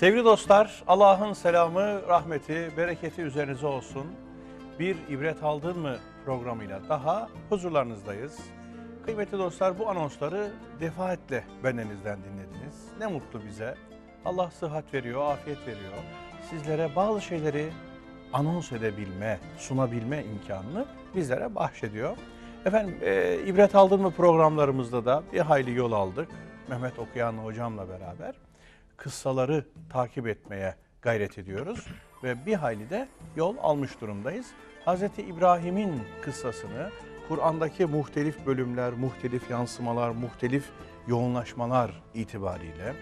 Sevgili dostlar, Allah'ın selamı, rahmeti, bereketi üzerinize olsun. Bir ibret aldın mı programıyla daha huzurlarınızdayız. Kıymetli dostlar bu anonsları defaatle bendenizden dinlediniz. Ne mutlu bize. Allah sıhhat veriyor, afiyet veriyor. Sizlere bazı şeyleri anons edebilme, sunabilme imkanını bizlere bahşediyor. Efendim e, ibret aldın mı programlarımızda da bir hayli yol aldık. Mehmet Okuyan hocamla beraber kıssaları takip etmeye gayret ediyoruz ve bir hayli de yol almış durumdayız. Hz. İbrahim'in kıssasını Kur'an'daki muhtelif bölümler, muhtelif yansımalar, muhtelif yoğunlaşmalar itibariyle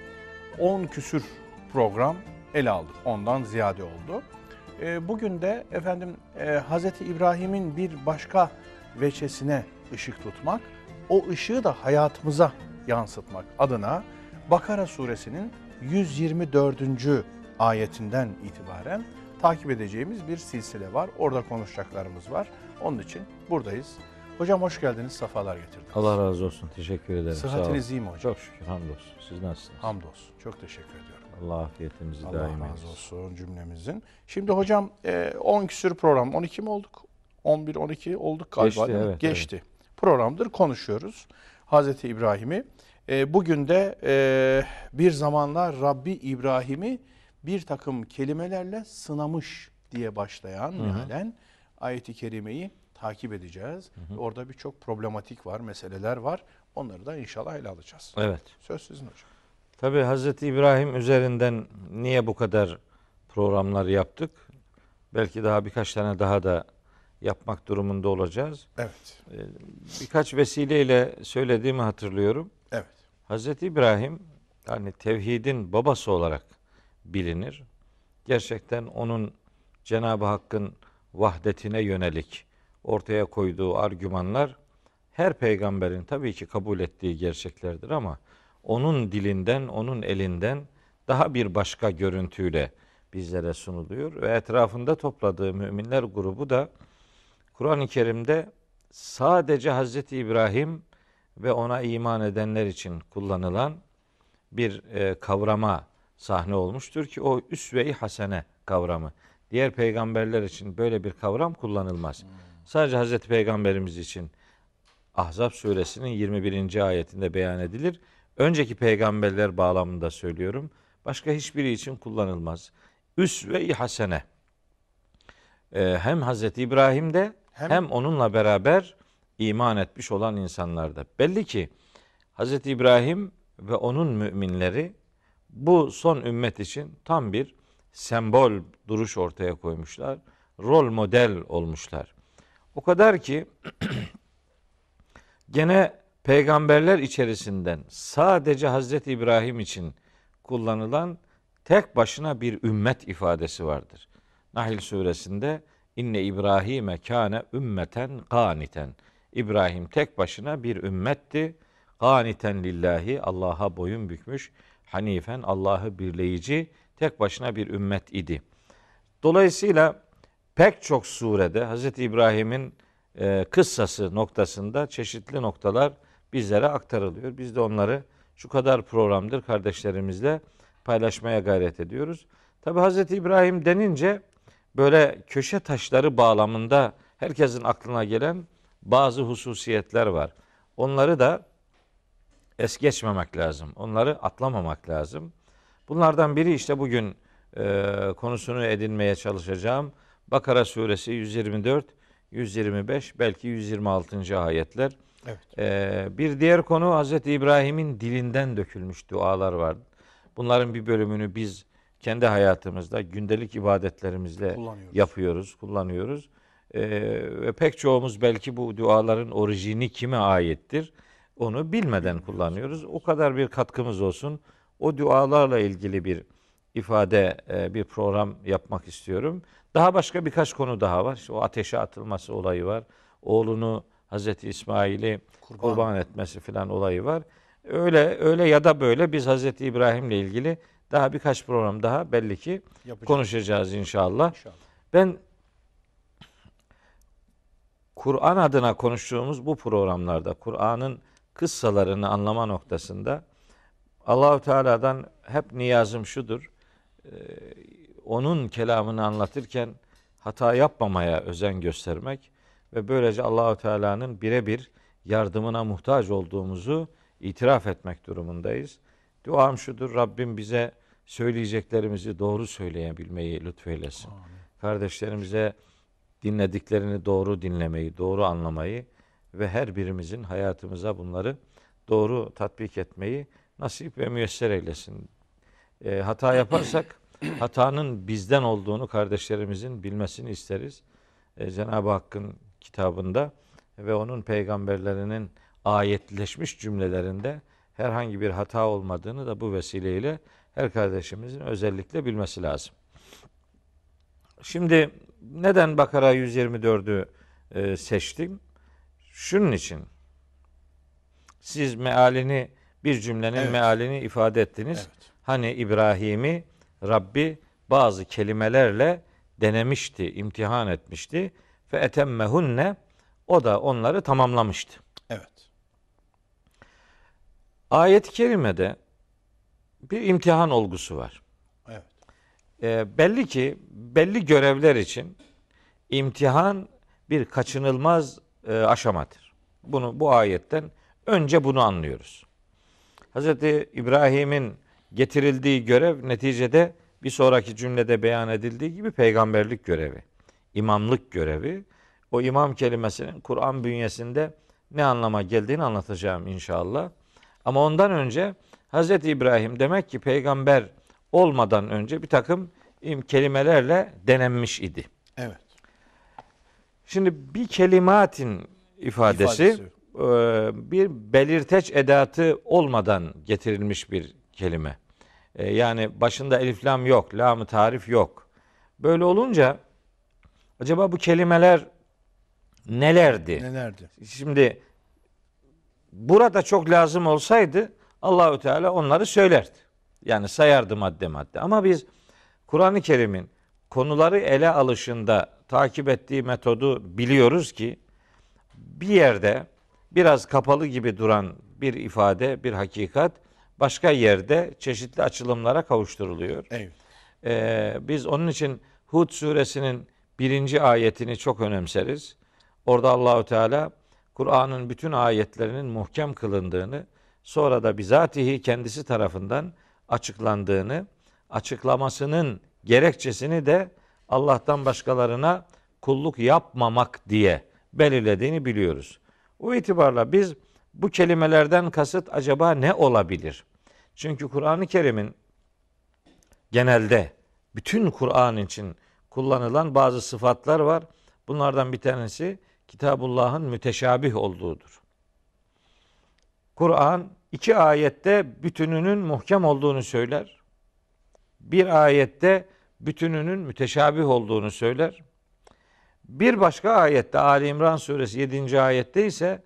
10 küsür program ele aldık. Ondan ziyade oldu. E, bugün de efendim e, Hz. İbrahim'in bir başka veçesine ışık tutmak, o ışığı da hayatımıza yansıtmak adına Bakara suresinin 124. ayetinden itibaren takip edeceğimiz bir silsile var. Orada konuşacaklarımız var. Onun için buradayız. Hocam hoş geldiniz, sefalar getirdiniz. Allah razı olsun. Teşekkür ederim. Sıhhatiniz iyi mi hocam? Çok şükür. Hamdolsun. Siz nasılsınız? Hamdolsun. Çok teşekkür ediyorum. Allah afiyetimizi Allah daim razı eylesin. olsun cümlemizin. Şimdi hocam e, 10 küsür program, 12 mi olduk? 11, 12 olduk galiba Geçti, evet, Geçti. Programdır, konuşuyoruz. Hazreti İbrahim'i. E, bugün de e, bir zamanlar Rabbi İbrahim'i bir takım kelimelerle sınamış diye başlayan mealen ayeti kerimeyi takip edeceğiz. Orada birçok problematik var, meseleler var. Onları da inşallah ele alacağız. Evet. Söz sizin hocam. Tabii Hazreti İbrahim üzerinden niye bu kadar programlar yaptık? Belki daha birkaç tane daha da yapmak durumunda olacağız. Evet. Birkaç vesileyle söylediğimi hatırlıyorum. Evet. Hazreti İbrahim yani tevhidin babası olarak bilinir. Gerçekten onun Cenab-ı Hakk'ın vahdetine yönelik ortaya koyduğu argümanlar her peygamberin tabii ki kabul ettiği gerçeklerdir ama onun dilinden, onun elinden daha bir başka görüntüyle bizlere sunuluyor ve etrafında topladığı müminler grubu da Kur'an-ı Kerim'de sadece Hazreti İbrahim ve ona iman edenler için kullanılan bir e, kavrama sahne olmuştur ki o üsve-i hasene kavramı. Diğer peygamberler için böyle bir kavram kullanılmaz. Sadece Hazreti Peygamberimiz için Ahzab suresinin 21. ayetinde beyan edilir. Önceki peygamberler bağlamında söylüyorum. Başka hiçbiri için kullanılmaz. Üsve-i hasene. Ee, hem Hazreti İbrahim'de Hem- hem, onunla beraber iman etmiş olan insanlarda. Belli ki Hazreti İbrahim ve onun müminleri bu son ümmet için tam bir sembol duruş ortaya koymuşlar. Rol model olmuşlar. O kadar ki gene peygamberler içerisinden sadece Hazreti İbrahim için kullanılan tek başına bir ümmet ifadesi vardır. Nahl suresinde inne İbrahim'e kâne ümmeten gâniten. İbrahim tek başına bir ümmetti. Gâniten lillahi Allah'a boyun bükmüş. Hanifen Allah'ı birleyici tek başına bir ümmet idi. Dolayısıyla pek çok surede Hz. İbrahim'in e, kıssası noktasında çeşitli noktalar bizlere aktarılıyor. Biz de onları şu kadar programdır kardeşlerimizle paylaşmaya gayret ediyoruz. Tabi Hz. İbrahim denince böyle köşe taşları bağlamında herkesin aklına gelen bazı hususiyetler var. Onları da es geçmemek lazım. Onları atlamamak lazım. Bunlardan biri işte bugün e, konusunu edinmeye çalışacağım. Bakara suresi 124, 125 belki 126. ayetler. Evet. E, bir diğer konu Hazreti İbrahim'in dilinden dökülmüş dualar var. Bunların bir bölümünü biz kendi hayatımızda gündelik ibadetlerimizle Kullanıyoruz. yapıyoruz, kullanıyoruz. E, ve pek çoğumuz belki bu duaların orijini kime aittir onu bilmeden kullanıyoruz. O kadar bir katkımız olsun. O dualarla ilgili bir ifade, e, bir program yapmak istiyorum. Daha başka birkaç konu daha var. İşte o ateşe atılması olayı var. Oğlunu Hazreti İsmail'i Kurban. kurban, etmesi filan olayı var. Öyle öyle ya da böyle biz Hazreti İbrahim'le ilgili daha birkaç program daha belli ki Yapacağız. konuşacağız inşallah. İnşallah. Ben Kur'an adına konuştuğumuz bu programlarda Kur'an'ın kıssalarını anlama noktasında Allahu Teala'dan hep niyazım şudur. onun kelamını anlatırken hata yapmamaya özen göstermek ve böylece Allahu Teala'nın birebir yardımına muhtaç olduğumuzu itiraf etmek durumundayız. Duam şudur. Rabbim bize söyleyeceklerimizi doğru söyleyebilmeyi lütfeylesin. Amin. Kardeşlerimize dinlediklerini doğru dinlemeyi, doğru anlamayı ve her birimizin hayatımıza bunları doğru tatbik etmeyi nasip ve müyesser eylesin. E, hata yaparsak hatanın bizden olduğunu kardeşlerimizin bilmesini isteriz. E, Cenab-ı Hakk'ın kitabında ve onun peygamberlerinin ayetleşmiş cümlelerinde herhangi bir hata olmadığını da bu vesileyle her kardeşimizin özellikle bilmesi lazım. Şimdi neden Bakara 124'ü e, seçtim? Şunun için. Siz mealini bir cümlenin evet. mealini ifade ettiniz. Evet. Hani İbrahim'i Rabbi bazı kelimelerle denemişti, imtihan etmişti. Fe etemmehunne o da onları tamamlamıştı. Evet. Ayet-i kerimede bir imtihan olgusu var. E, belli ki belli görevler için imtihan bir kaçınılmaz e, aşamadır. Bunu bu ayetten önce bunu anlıyoruz. Hz. İbrahim'in getirildiği görev neticede bir sonraki cümlede beyan edildiği gibi peygamberlik görevi, imamlık görevi. O imam kelimesinin Kur'an bünyesinde ne anlama geldiğini anlatacağım inşallah. Ama ondan önce Hz. İbrahim demek ki peygamber olmadan önce bir takım kelimelerle denenmiş idi. Evet. Şimdi bir kelimatin ifadesi, ifadesi. E, bir belirteç edatı olmadan getirilmiş bir kelime. E, yani başında elif lam yok, lam tarif yok. Böyle olunca acaba bu kelimeler nelerdi? Nelerdi? Şimdi burada çok lazım olsaydı Allahü Teala onları söylerdi. Yani sayardı madde madde. Ama biz Kur'an-ı Kerim'in konuları ele alışında takip ettiği metodu biliyoruz ki bir yerde biraz kapalı gibi duran bir ifade, bir hakikat başka yerde çeşitli açılımlara kavuşturuluyor. Evet. Ee, biz onun için Hud suresinin birinci ayetini çok önemseriz. Orada Allahü Teala Kur'an'ın bütün ayetlerinin muhkem kılındığını, sonra da bizatihi kendisi tarafından açıklandığını, açıklamasının gerekçesini de Allah'tan başkalarına kulluk yapmamak diye belirlediğini biliyoruz. O itibarla biz bu kelimelerden kasıt acaba ne olabilir? Çünkü Kur'an-ı Kerim'in genelde bütün Kur'an için kullanılan bazı sıfatlar var. Bunlardan bir tanesi Kitabullah'ın müteşabih olduğudur. Kur'an iki ayette bütününün muhkem olduğunu söyler. Bir ayette bütününün müteşabih olduğunu söyler. Bir başka ayette Ali İmran suresi 7. ayette ise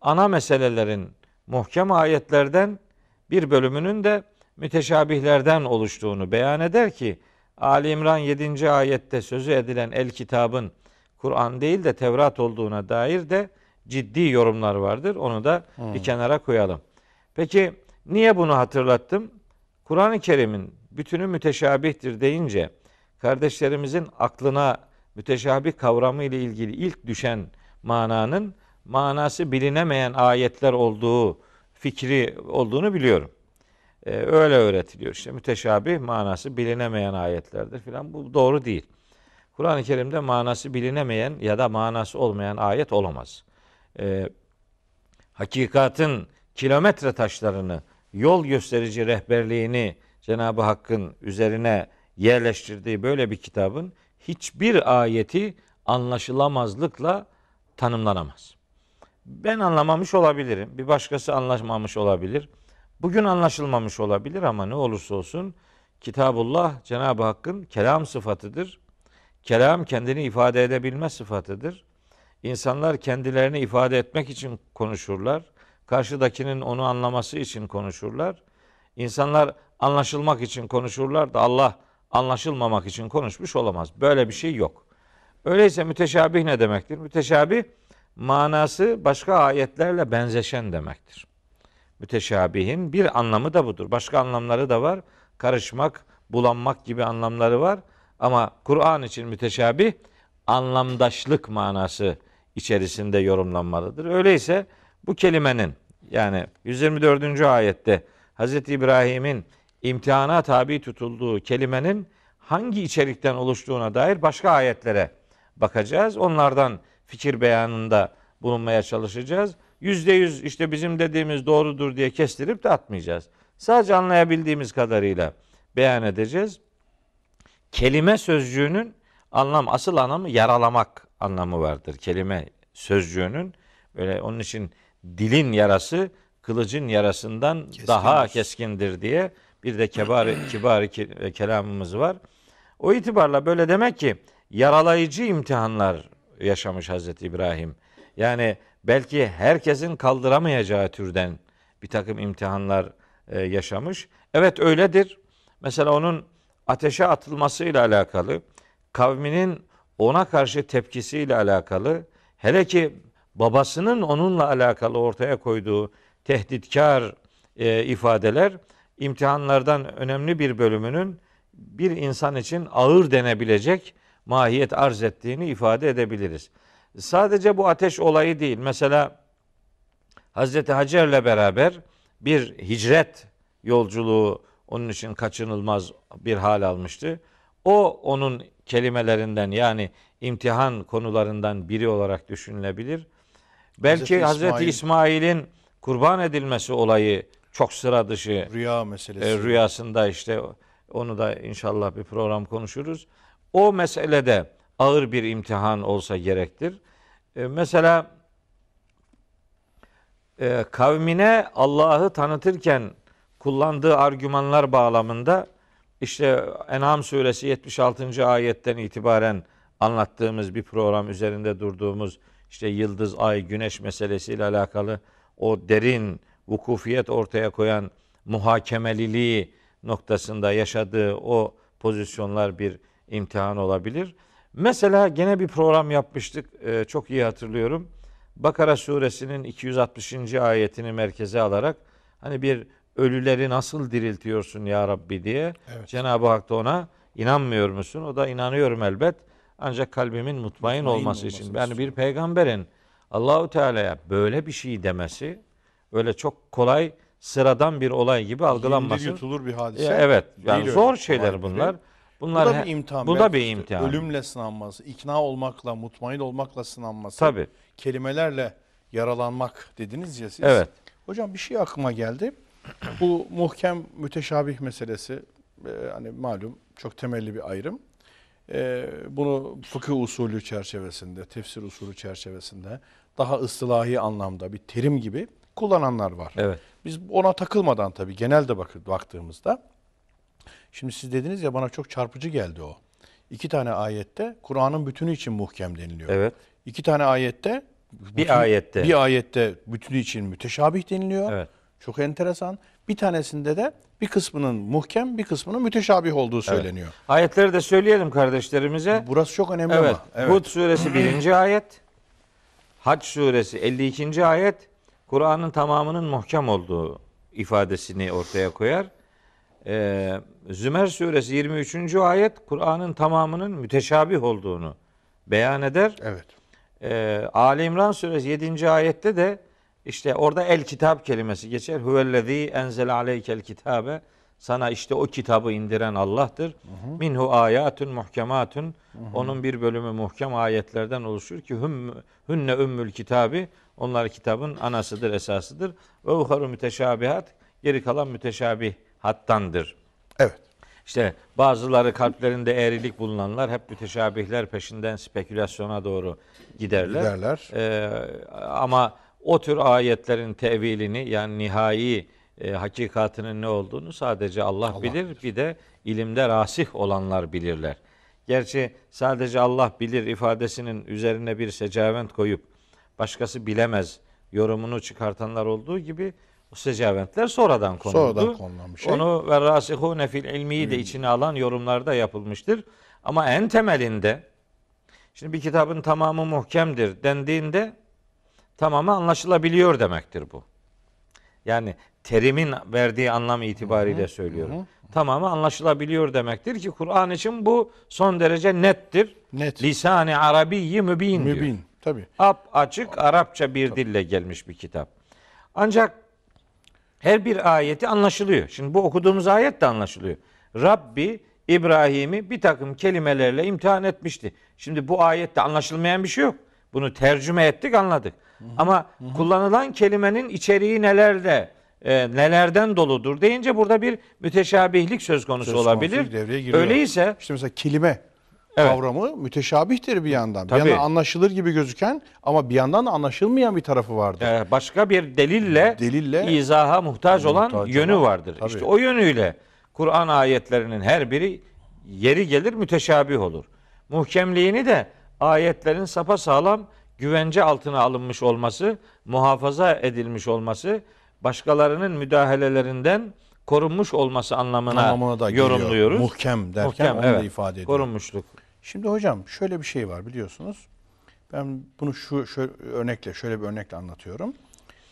ana meselelerin muhkem ayetlerden bir bölümünün de müteşabihlerden oluştuğunu beyan eder ki Ali İmran 7. ayette sözü edilen el kitabın Kur'an değil de Tevrat olduğuna dair de ciddi yorumlar vardır. Onu da hmm. bir kenara koyalım. Peki niye bunu hatırlattım? Kur'an-ı Kerim'in bütünü müteşabihtir deyince kardeşlerimizin aklına müteşabih kavramı ile ilgili ilk düşen mananın manası bilinemeyen ayetler olduğu fikri olduğunu biliyorum. Ee, öyle öğretiliyor işte müteşabih manası bilinemeyen ayetlerdir filan bu doğru değil. Kur'an-ı Kerim'de manası bilinemeyen ya da manası olmayan ayet olamaz. Ee, hakikatin kilometre taşlarını, yol gösterici rehberliğini Cenab-ı Hakk'ın üzerine yerleştirdiği böyle bir kitabın hiçbir ayeti anlaşılamazlıkla tanımlanamaz. Ben anlamamış olabilirim. Bir başkası anlaşmamış olabilir. Bugün anlaşılmamış olabilir ama ne olursa olsun Kitabullah Cenab-ı Hakk'ın kelam sıfatıdır. Kelam kendini ifade edebilme sıfatıdır. İnsanlar kendilerini ifade etmek için konuşurlar. Karşıdakinin onu anlaması için konuşurlar. İnsanlar anlaşılmak için konuşurlar da Allah anlaşılmamak için konuşmuş olamaz. Böyle bir şey yok. Öyleyse müteşabih ne demektir? Müteşabih manası başka ayetlerle benzeşen demektir. Müteşabihin bir anlamı da budur. Başka anlamları da var. Karışmak, bulanmak gibi anlamları var. Ama Kur'an için müteşabih anlamdaşlık manası içerisinde yorumlanmalıdır. Öyleyse bu kelimenin yani 124. ayette Hz. İbrahim'in imtihana tabi tutulduğu kelimenin hangi içerikten oluştuğuna dair başka ayetlere bakacağız. Onlardan fikir beyanında bulunmaya çalışacağız. Yüzde yüz işte bizim dediğimiz doğrudur diye kestirip de atmayacağız. Sadece anlayabildiğimiz kadarıyla beyan edeceğiz. Kelime sözcüğünün anlam asıl anlamı yaralamak anlamı vardır. Kelime sözcüğünün böyle onun için dilin yarası kılıcın yarasından daha keskindir diye bir de kibar kibar ki- kelamımız var. O itibarla böyle demek ki yaralayıcı imtihanlar yaşamış Hazreti İbrahim. Yani belki herkesin kaldıramayacağı türden bir takım imtihanlar e, yaşamış. Evet öyledir. Mesela onun ateşe atılmasıyla alakalı, kavminin ona karşı tepkisiyle alakalı, hele ki babasının onunla alakalı ortaya koyduğu tehditkar e, ifadeler imtihanlardan önemli bir bölümünün bir insan için ağır denebilecek mahiyet arz ettiğini ifade edebiliriz. Sadece bu ateş olayı değil. Mesela Hazreti Hacer'le beraber bir hicret yolculuğu onun için kaçınılmaz bir hal almıştı. O onun kelimelerinden yani imtihan konularından biri olarak düşünülebilir. Belki Hazreti İsmail- İsmail'in kurban edilmesi olayı çok sıra dışı Rüya meselesi. e, rüyasında işte onu da inşallah bir program konuşuruz. O meselede ağır bir imtihan olsa gerektir. E, mesela e, kavmine Allah'ı tanıtırken kullandığı argümanlar bağlamında işte En'am suresi 76. ayetten itibaren anlattığımız bir program üzerinde durduğumuz işte yıldız, ay, güneş meselesiyle alakalı o derin vukufiyet ortaya koyan muhakemeliliği noktasında yaşadığı o pozisyonlar bir imtihan olabilir. Mesela gene bir program yapmıştık. e, çok iyi hatırlıyorum. Bakara suresinin 260. ayetini merkeze alarak hani bir ölüleri nasıl diriltiyorsun ya Rabbi diye Evet. Cenab-ı Hak da ona inanmıyor musun? O da inanıyorum elbet. Ancak kalbimin mutmain, Mutmain olması olması için. Yani bir peygamberin Allahu Teala'ya böyle bir şey demesi öyle çok kolay sıradan bir olay gibi Yenilir algılanmasın. yutulur bir hadise. Ya evet. Yani Değil zor öyle. şeyler bunlar. değil. Bunlar bu da bir imtihan. Bu da bir imtihan. Ölümle sınanması, ikna olmakla, mutmain olmakla sınanması. Tabii. Kelimelerle yaralanmak dediniz ya siz. Evet. Hocam bir şey aklıma geldi. Bu muhkem müteşabih meselesi e, hani malum çok temelli bir ayrım. E, bunu fıkıh usulü çerçevesinde, tefsir usulü çerçevesinde daha ıstılahi anlamda bir terim gibi kullananlar var. Evet. Biz ona takılmadan tabii genelde bakıp baktığımızda şimdi siz dediniz ya bana çok çarpıcı geldi o. İki tane ayette Kur'an'ın bütünü için muhkem deniliyor. Evet. İki tane ayette Bir ayette. bir ayette bütünü için müteşabih deniliyor. Evet. Çok enteresan. Bir tanesinde de bir kısmının muhkem, bir kısmının müteşabih olduğu söyleniyor. Ayetleri de söyleyelim kardeşlerimize. Burası çok önemli Evet. ama. Evet. Hud suresi 1. ayet. Hac suresi 52. ayet. Kur'an'ın tamamının muhkem olduğu ifadesini ortaya koyar. Ee, Zümer suresi 23. ayet Kur'an'ın tamamının müteşabih olduğunu beyan eder. Evet. Ee, Ali İmran suresi 7. ayette de işte orada el kitap kelimesi geçer. Huvellezî enzel aleykel kitabe. Sana işte o kitabı indiren Allah'tır. Minhu ayatun muhkematun. Onun bir bölümü muhkem ayetlerden oluşur ki hüm, hünne ümmül kitabı. Onlar kitabın anasıdır, esasıdır. Ve uharu müteşabihat. Geri kalan müteşabihattandır. Evet. İşte bazıları kalplerinde eğrilik bulunanlar hep müteşabihler peşinden spekülasyona doğru giderler. Giderler. Ee, ama o tür ayetlerin tevilini yani nihai e, hakikatinin ne olduğunu sadece Allah, bilir. Bir de ilimde rasih olanlar bilirler. Gerçi sadece Allah bilir ifadesinin üzerine bir secavent koyup başkası bilemez yorumunu çıkartanlar olduğu gibi o secaventler sonradan konuldu. Sonradan konulan bir şey. Onu ve rasihune fil ilmiyi de içine alan yorumlarda yapılmıştır. Ama en temelinde şimdi bir kitabın tamamı muhkemdir dendiğinde tamamı anlaşılabiliyor demektir bu. Yani terimin verdiği anlam itibariyle söylüyorum. tamamı anlaşılabiliyor demektir ki Kur'an için bu son derece nettir. Net. Lisan-ı Arabiyyi mübin diyor. Mübin. Tabii. Ap açık Arapça bir dille gelmiş bir kitap. Ancak her bir ayeti anlaşılıyor. Şimdi bu okuduğumuz ayet de anlaşılıyor. Rabbi İbrahim'i bir takım kelimelerle imtihan etmişti. Şimdi bu ayette anlaşılmayan bir şey yok. Bunu tercüme ettik anladık. Ama kullanılan kelimenin içeriği nelerde, e, nelerden doludur deyince burada bir müteşabihlik söz konusu Söz konusu olabilir. devreye giriyor. Öyleyse İşte mesela kelime Evet. kavramı müteşabihtir bir yandan. Tabii. Bir yandan anlaşılır gibi gözüken ama bir yandan da anlaşılmayan bir tarafı vardır. e, başka bir delille, Delille izaha muhtaç olan muhtaç yönü olan, vardır. tabii. İşte o yönüyle Kur'an ayetlerinin her biri yeri gelir müteşabih olur. Muhkemliğini de ayetlerin sapasağlam güvence altına alınmış olması, muhafaza edilmiş olması, başkalarının müdahalelerinden korunmuş olması anlamına, anlamına da geliyor. yorumluyoruz. Muhkem derken Muhkem, onu da evet. ifade ediyor. Korunmuşluk. Şimdi hocam şöyle bir şey var biliyorsunuz. Ben bunu şu şöyle örnekle şöyle bir örnekle anlatıyorum.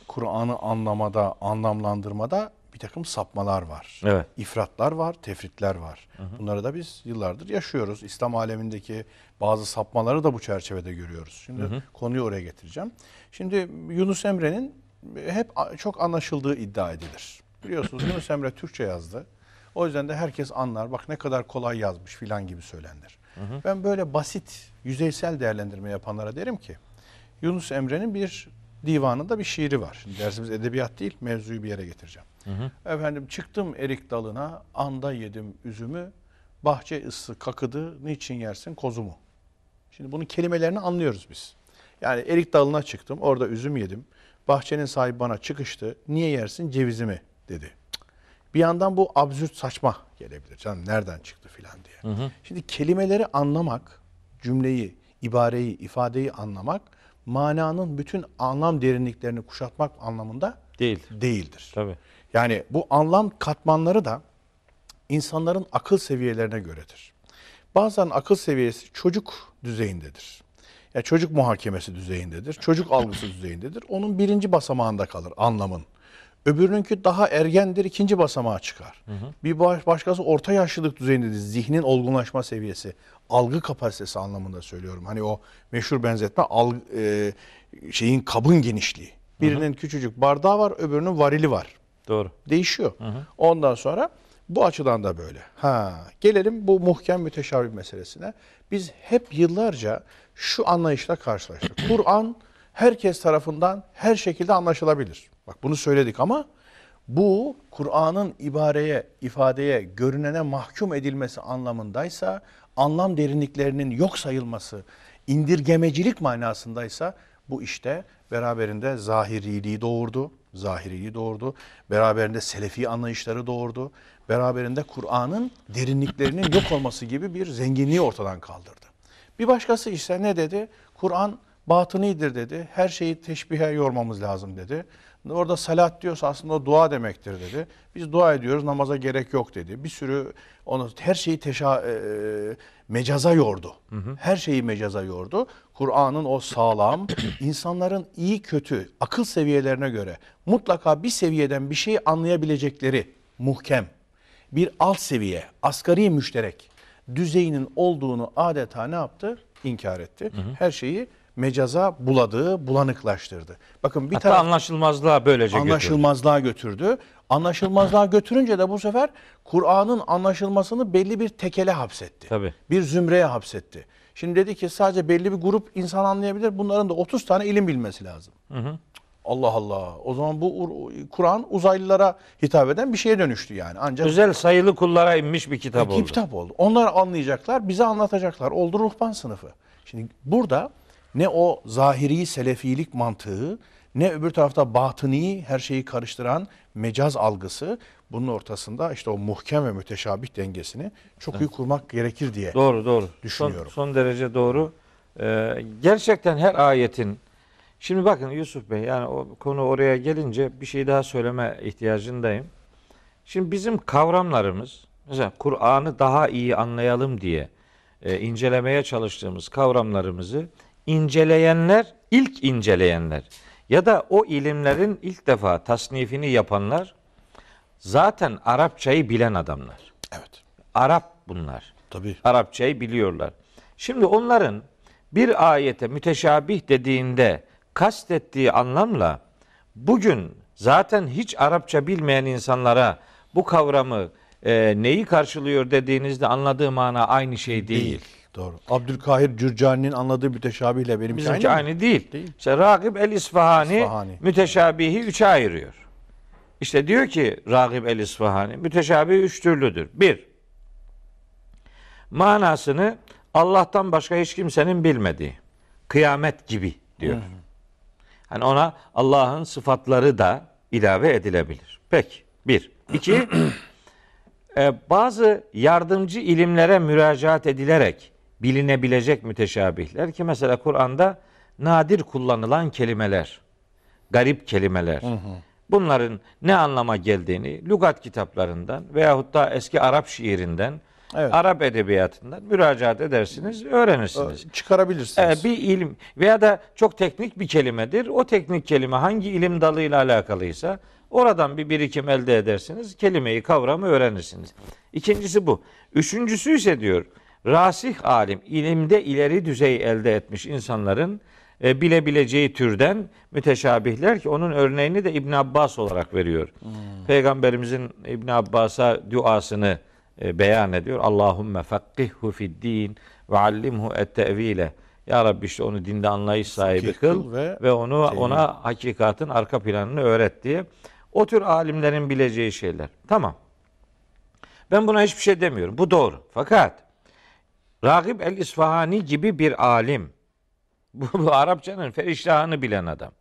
Kur'an'ı anlamada, anlamlandırmada takım sapmalar var. Evet. İfratlar var, tefritler var. Bunları da biz yıllardır yaşıyoruz. İslam alemindeki bazı sapmaları da bu çerçevede görüyoruz. Şimdi konuyu oraya getireceğim. Şimdi Yunus Emre'nin hep çok anlaşıldığı iddia edilir. Biliyorsunuz Yunus Emre Türkçe yazdı. O yüzden de herkes anlar. Bak ne kadar kolay yazmış filan gibi söylenir. Ben böyle basit, yüzeysel değerlendirme yapanlara derim ki Yunus Emre'nin bir divanında bir şiiri var. Şimdi dersimiz edebiyat değil, mevzuyu bir yere getireceğim. Efendim çıktım erik dalına, anda yedim üzümü, bahçe ısı kakıdı, niçin yersin kozumu? Şimdi bunun kelimelerini anlıyoruz biz. Yani erik dalına çıktım, orada üzüm yedim. Bahçenin sahibi bana çıkıştı, niye yersin cevizimi dedi. Bir yandan bu absürt saçma gelebilir. Canım nereden çıktı filan diye. Şimdi kelimeleri anlamak, cümleyi, ibareyi, ifadeyi anlamak, mananın bütün anlam derinliklerini kuşatmak anlamında Değil. değildir. Tabii. Yani bu anlam katmanları da insanların akıl seviyelerine göredir. Bazen akıl seviyesi çocuk düzeyindedir. Ya çocuk muhakemesi düzeyindedir. Çocuk algısı düzeyindedir. Onun birinci basamağında kalır anlamın. Öbürününki daha ergendir, ikinci basamağa çıkar. Bir baş- başkası orta yaşlılık düzeyindedir. Zihnin olgunlaşma seviyesi, algı kapasitesi anlamında söylüyorum. Hani o meşhur benzetme algı, e, şeyin kabın genişliği. Birinin küçücük bardağı var, öbürünün varili var Doğru. değişiyor. Ondan sonra bu açıdan da böyle. Ha, gelelim bu muhkem müteşabih meselesine. Biz hep yıllarca şu anlayışla karşılaştık. Kur'an herkes tarafından her şekilde anlaşılabilir. Bak bunu söyledik ama bu Kur'an'ın ibareye, ifadeye, görünene mahkum edilmesi anlamındaysa, anlam derinliklerinin yok sayılması, indirgemecilik manasındaysa bu işte beraberinde zahiriliği doğurdu. Zahiriliği doğurdu. Beraberinde selefi anlayışları doğurdu. Beraberinde Kur'an'ın derinliklerinin yok olması gibi bir zenginliği ortadan kaldırdı. Bir başkası ise ne dedi? Kur'an batınidir dedi. Her şeyi teşbihe yormamız lazım dedi. Orada salat diyorsa aslında dua demektir dedi. Biz dua ediyoruz namaza gerek yok dedi. Bir sürü onu her şeyi teşa, e, mecaza yordu. Her şeyi mecaza yordu. Kur'an'ın o sağlam, insanların iyi kötü, akıl seviyelerine göre mutlaka bir seviyeden bir şey anlayabilecekleri muhkem, bir alt seviye, asgari müşterek düzeyinin olduğunu adeta ne yaptı? İnkar etti. Her şeyi mecaza buladı, bulanıklaştırdı. Bakın bir Hatta taraf anlaşılmazlığa böylece götürdü. anlaşılmazlığa götürdü. Anlaşılmazlığa götürünce de bu sefer Kur'an'ın anlaşılmasını belli bir tekele hapsetti. Tabii. Bir zümreye hapsetti. Şimdi dedi ki sadece belli bir grup insan anlayabilir. Bunların da 30 tane ilim bilmesi lazım. Allah Allah. O zaman bu Ur- Kur'an uzaylılara hitap eden bir şeye dönüştü yani. Ancak Özel sayılı kullara inmiş bir kitap bir oldu. kitap oldu. Onlar anlayacaklar, bize anlatacaklar. Oldu ruhban sınıfı. Şimdi burada ne o zahiri selefilik mantığı, ne öbür tarafta batıni her şeyi karıştıran mecaz algısı bunun ortasında işte o muhkem ve müteşabih dengesini çok iyi kurmak gerekir diye. Doğru doğru. Düşünüyorum. Son, son derece doğru. Ee, gerçekten her ayetin Şimdi bakın Yusuf Bey yani o konu oraya gelince bir şey daha söyleme ihtiyacındayım. Şimdi bizim kavramlarımız mesela Kur'an'ı daha iyi anlayalım diye e, incelemeye çalıştığımız kavramlarımızı inceleyenler, ilk inceleyenler ya da o ilimlerin ilk defa tasnifini yapanlar zaten Arapçayı bilen adamlar. Evet. Arap bunlar. Tabii. Arapçayı biliyorlar. Şimdi onların bir ayete müteşabih dediğinde kastettiği anlamla bugün zaten hiç Arapça bilmeyen insanlara bu kavramı e, neyi karşılıyor dediğinizde anladığı mana aynı şey değil. Doğru. Abdülkahir Cürcani'nin anladığı müteşabihle benimki Bizimki aynı, aynı, değil. Değil. İşte Ragib el İsfahani, İsfahani. müteşabihi üçe ayırıyor. İşte diyor ki Ragib el İsfahani müteşabih üç türlüdür. Bir, manasını Allah'tan başka hiç kimsenin bilmediği. Kıyamet gibi diyor. Hani ona Allah'ın sıfatları da ilave edilebilir. Peki. Bir. İki, e, bazı yardımcı ilimlere müracaat edilerek bilinebilecek müteşabihler ki mesela Kur'an'da nadir kullanılan kelimeler, garip kelimeler. Bunların ne anlama geldiğini lügat kitaplarından veyahut da eski Arap şiirinden, Evet. Arap edebiyatından müracaat edersiniz, öğrenirsiniz. Çıkarabilirsiniz. Ee, bir ilim veya da çok teknik bir kelimedir. O teknik kelime hangi ilim dalıyla alakalıysa oradan bir birikim elde edersiniz. Kelimeyi, kavramı öğrenirsiniz. İkincisi bu. Üçüncüsü ise diyor rasih alim, ilimde ileri düzey elde etmiş insanların e, bilebileceği türden müteşabihler ki onun örneğini de İbn Abbas olarak veriyor. Peygamberimizin İbn Abbas'a duasını e, beyan ediyor. Allahümme fakkihhu fid din ve allimhu et tevile. Ya Rabbi işte onu dinde anlayış sahibi Fakih kıl ve, ve onu tevil. ona hakikatin arka planını öğret diye. O tür alimlerin bileceği şeyler. Tamam. Ben buna hiçbir şey demiyorum. Bu doğru. Fakat Ragib el İsfahani gibi bir alim bu, bu Arapçanın feriştahını bilen adam.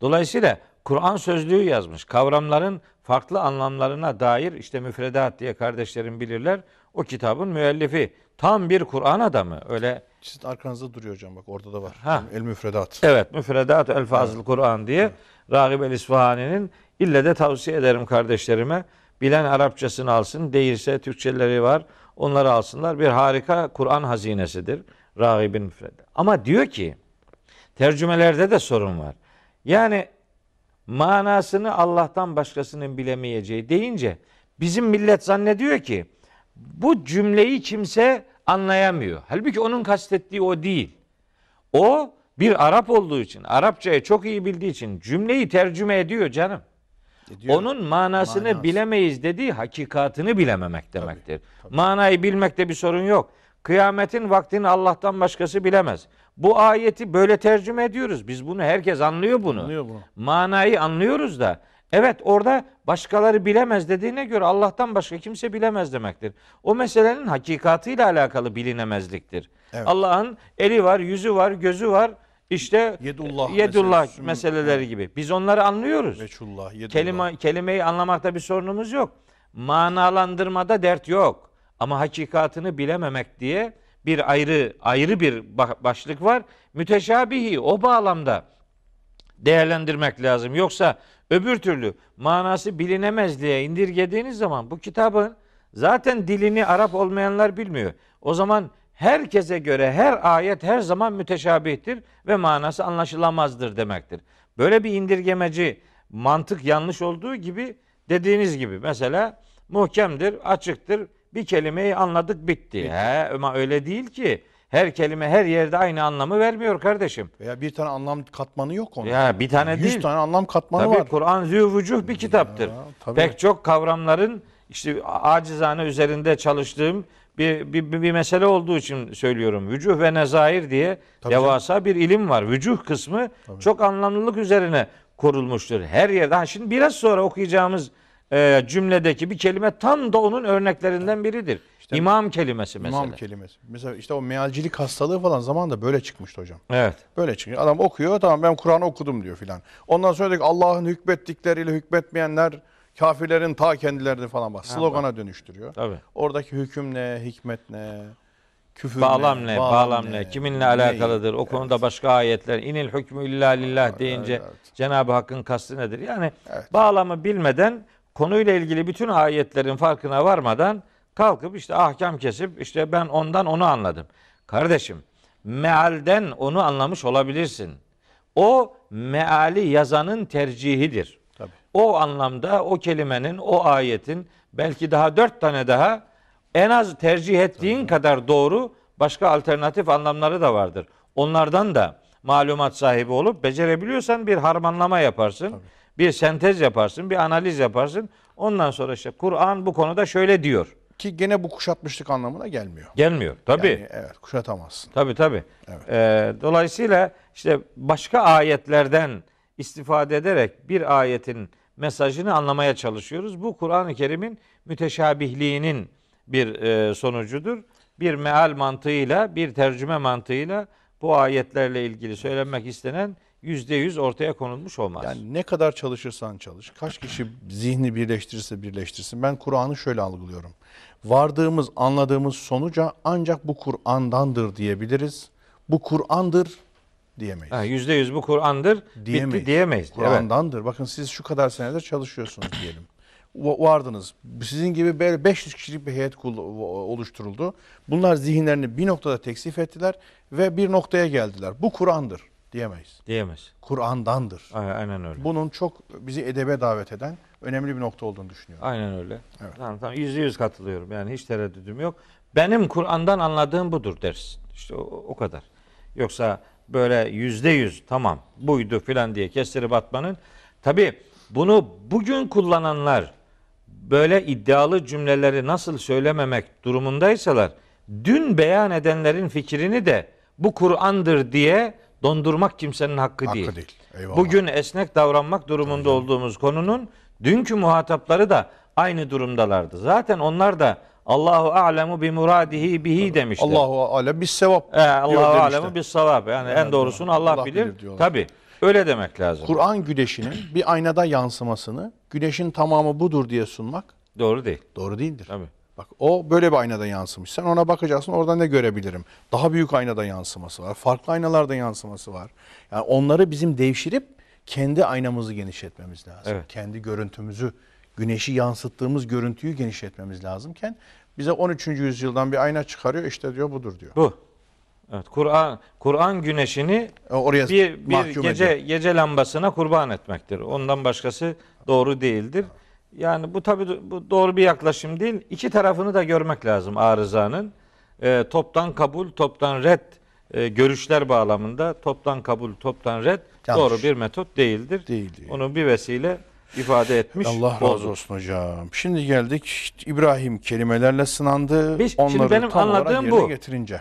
Dolayısıyla Kur'an sözlüğü yazmış. Kavramların farklı anlamlarına dair işte müfredat diye kardeşlerim bilirler. O kitabın müellifi. Tam bir Kur'an adamı. Öyle Sizin arkanızda duruyor hocam bak orada da var. Ha. El müfredat. Evet, müfredat elfazıl Kur'an diye Ragib el İsfahani'nin ille de tavsiye ederim kardeşlerime. Bilen Arapçasını alsın, değilse Türkçeleri var. Onları alsınlar. Bir harika Kur'an hazinesidir. Ragib'in müfredat. Ama diyor ki tercümelerde de sorun var. Yani manasını Allah'tan başkasının bilemeyeceği deyince bizim millet zannediyor ki bu cümleyi kimse anlayamıyor. Halbuki onun kastettiği o değil. O bir Arap olduğu için, Arapçayı çok iyi bildiği için cümleyi tercüme ediyor canım. Ediyor. Onun manasını Manası. bilemeyiz dediği hakikatını bilememek demektir. Manayı bilmekte bir sorun yok. Kıyametin vaktini Allah'tan başkası bilemez. Bu ayeti böyle tercüme ediyoruz. Biz bunu herkes anlıyor bunu. Anlıyor bunu. Manayı anlıyoruz da evet orada başkaları bilemez dediğine göre Allah'tan başka kimse bilemez demektir. O meselenin hakikatıyla alakalı bilinemezliktir. Evet. Allah'ın eli var, yüzü var, gözü var. İşte Yedullah yedullah meselesi. meseleleri gibi. Biz onları anlıyoruz. Veçullah. Yedullah. Kelime, kelimeyi anlamakta bir sorunumuz yok. Manalandırmada dert yok. Ama hakikatını bilememek diye bir ayrı ayrı bir ba- başlık var. Müteşabihi o bağlamda değerlendirmek lazım. Yoksa öbür türlü manası bilinemez diye indirgediğiniz zaman bu kitabın zaten dilini Arap olmayanlar bilmiyor. O zaman herkese göre her ayet her zaman müteşabihtir ve manası anlaşılamazdır demektir. Böyle bir indirgemeci mantık yanlış olduğu gibi dediğiniz gibi mesela muhkemdir, açıktır. Bir kelimeyi anladık bitti. He, ama öyle değil ki. Her kelime her yerde aynı anlamı vermiyor kardeşim. Veya bir tane anlam katmanı yok onun. Ya bir tane 100 değil. tane anlam katmanı Tabii var. Kur'an züvücuh bir kitaptır. Ya, tabii. Pek çok kavramların işte acizane üzerinde çalıştığım bir, bir, bir, bir mesele olduğu için söylüyorum. Vücuh ve nezair diye Tabii devasa bir ilim var. Vücuh kısmı çok anlamlılık üzerine kurulmuştur. Her yerde. Ha, şimdi biraz sonra okuyacağımız e, cümledeki bir kelime tam da onun örneklerinden biridir. İşte İmam kelimesi mesela. İmam kelimesi. Mesela işte o mealcilik hastalığı falan zamanında böyle çıkmıştı hocam. Evet. Böyle çıkıyor. Adam okuyor tamam ben Kur'an'ı okudum diyor filan. Ondan sonra diyor ki Allah'ın hükmettikleriyle hükmetmeyenler kafirlerin ta kendilerini falan bak. Slogana dönüştürüyor. Tabii. Oradaki hüküm ne, hikmet ne, küfür Bağlam ne, ne, bağlam ne, kiminle alakalıdır? O konuda başka ayetler. İnil hükmü illa lillah deyince evet. Cenab-ı Hakk'ın kastı nedir? Yani bağlamı bilmeden konuyla ilgili bütün ayetlerin farkına varmadan kalkıp işte ahkam kesip işte ben ondan onu anladım. Kardeşim mealden onu anlamış olabilirsin. O meali yazanın tercihidir. Tabii. O anlamda o kelimenin, o ayetin belki daha dört tane daha En az tercih ettiğin kadar doğru başka alternatif anlamları da vardır. Onlardan da malumat sahibi olup becerebiliyorsan bir harmanlama yaparsın. Bir sentez yaparsın, bir analiz yaparsın. Ondan sonra işte Kur'an bu konuda şöyle diyor. Ki gene bu kuşatmışlık anlamına gelmiyor. Gelmiyor. Tabii. Yani evet kuşatamazsın. Tabii tabii. Ee, dolayısıyla işte başka ayetlerden istifade ederek bir ayetin mesajını anlamaya çalışıyoruz. Bu Kur'an-ı Kerim'in müteşabihliğinin bir e, sonucudur. Bir meal mantığıyla, bir tercüme mantığıyla bu ayetlerle ilgili söylenmek istenen yüzde yüz ortaya konulmuş olmaz. Yani ne kadar çalışırsan çalış, kaç kişi zihni birleştirirse birleştirsin. Ben Kur'an'ı şöyle algılıyorum. Vardığımız, anladığımız sonuca ancak bu Kur'an'dandır diyebiliriz. Bu Kur'an'dır diyemeyiz. Yüzde yüz bu Kur'an'dır, Diyemeyiz. bitti diyemeyiz. Evet. Kur'an'dandır. Bakın siz şu kadar senedir çalışıyorsunuz diyelim. Va- Vardınız. Sizin gibi böyle 500 kişilik bir heyet oluşturuldu. Bunlar zihinlerini bir noktada teksif ettiler ve bir noktaya geldiler. Bu Kur'an'dır diyemeyiz. Diyemez. Kur'an'dandır. Aynen- Aynen öyle. Bunun çok bizi edebe davet eden önemli bir nokta olduğunu düşünüyorum. Aynen öyle. Evet. Tamam tamam yüzde yüz katılıyorum. Yani hiç tereddüdüm yok. Benim Kur'an'dan anladığım budur dersin. İşte o, o kadar. Yoksa böyle yüzde yüz tamam buydu filan diye kestirip atmanın. Tabi bunu bugün kullananlar böyle iddialı cümleleri nasıl söylememek durumundaysalar dün beyan edenlerin fikrini de bu Kur'an'dır diye dondurmak kimsenin hakkı, Hakkı değil. değil. Eyvallah. Bugün esnek davranmak durumunda olduğumuz konunun dünkü muhatapları da aynı durumdalardı. Zaten onlar da Allahu alemu bi muradihi bihi demişler. Allahu alem biz sevap Ee, Allahu alemu bis savab. Yani en doğrusunu Allah, Allah bilir. bilir. Tabi. Öyle demek lazım. Kur'an güneşinin bir aynada yansımasını güneşin tamamı budur diye sunmak Doğru değil. doğru değildir. Tabii. Bak o böyle bir aynada yansımış. Sen ona bakacaksın orada ne görebilirim? Daha büyük aynada yansıması var. Farklı aynalarda yansıması var. Yani onları bizim devşirip kendi aynamızı genişletmemiz lazım. Evet. Kendi görüntümüzü, güneşi yansıttığımız görüntüyü genişletmemiz lazımken bize 13. yüzyıldan bir ayna çıkarıyor işte diyor budur diyor. Bu. Evet, Kur'an Kur'an güneşini E, Oraya bir bir gece ediyor. gece lambasına kurban etmektir. Ondan başkası doğru değildir. Yani bu tabi bu doğru bir yaklaşım değil. İki tarafını da görmek lazım arızanın. Ee, toptan kabul, toptan red e, görüşler bağlamında toptan kabul, toptan red Yanlış. doğru bir metot değildir. Değil, değil. Onu bir vesile ifade etmiş. Allah razı olsun hocam. Şimdi geldik İbrahim kelimelerle sınandı. Biz- şimdi Onları benim tam anladığım bu. getirince.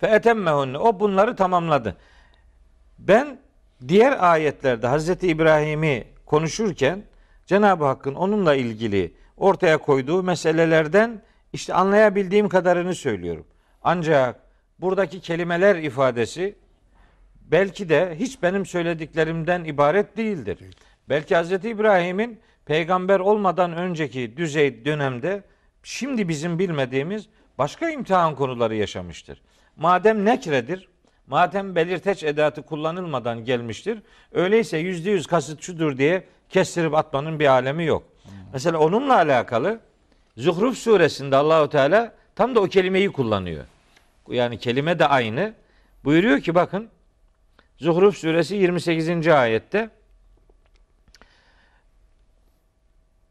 Fe etemmehunne. O bunları tamamladı. Ben diğer ayetlerde Hazreti İbrahim'i konuşurken Cenab-ı Hakk'ın onunla ilgili ortaya koyduğu meselelerden işte anlayabildiğim kadarını söylüyorum. Ancak buradaki kelimeler ifadesi belki de hiç benim söylediklerimden ibaret değildir. Belki Hazreti İbrahim'in peygamber olmadan önceki düzey dönemde şimdi bizim bilmediğimiz başka imtihan konuları yaşamıştır. Madem nekredir, madem belirteç edatı kullanılmadan gelmiştir, öyleyse yüzde yüz kasıt şudur diye kestirip atmanın bir alemi yok. Mesela onunla alakalı Zuhruf suresinde Allahu Teala tam da o kelimeyi kullanıyor. Yani kelime de aynı. Buyuruyor ki bakın Zuhruf suresi 28. ayette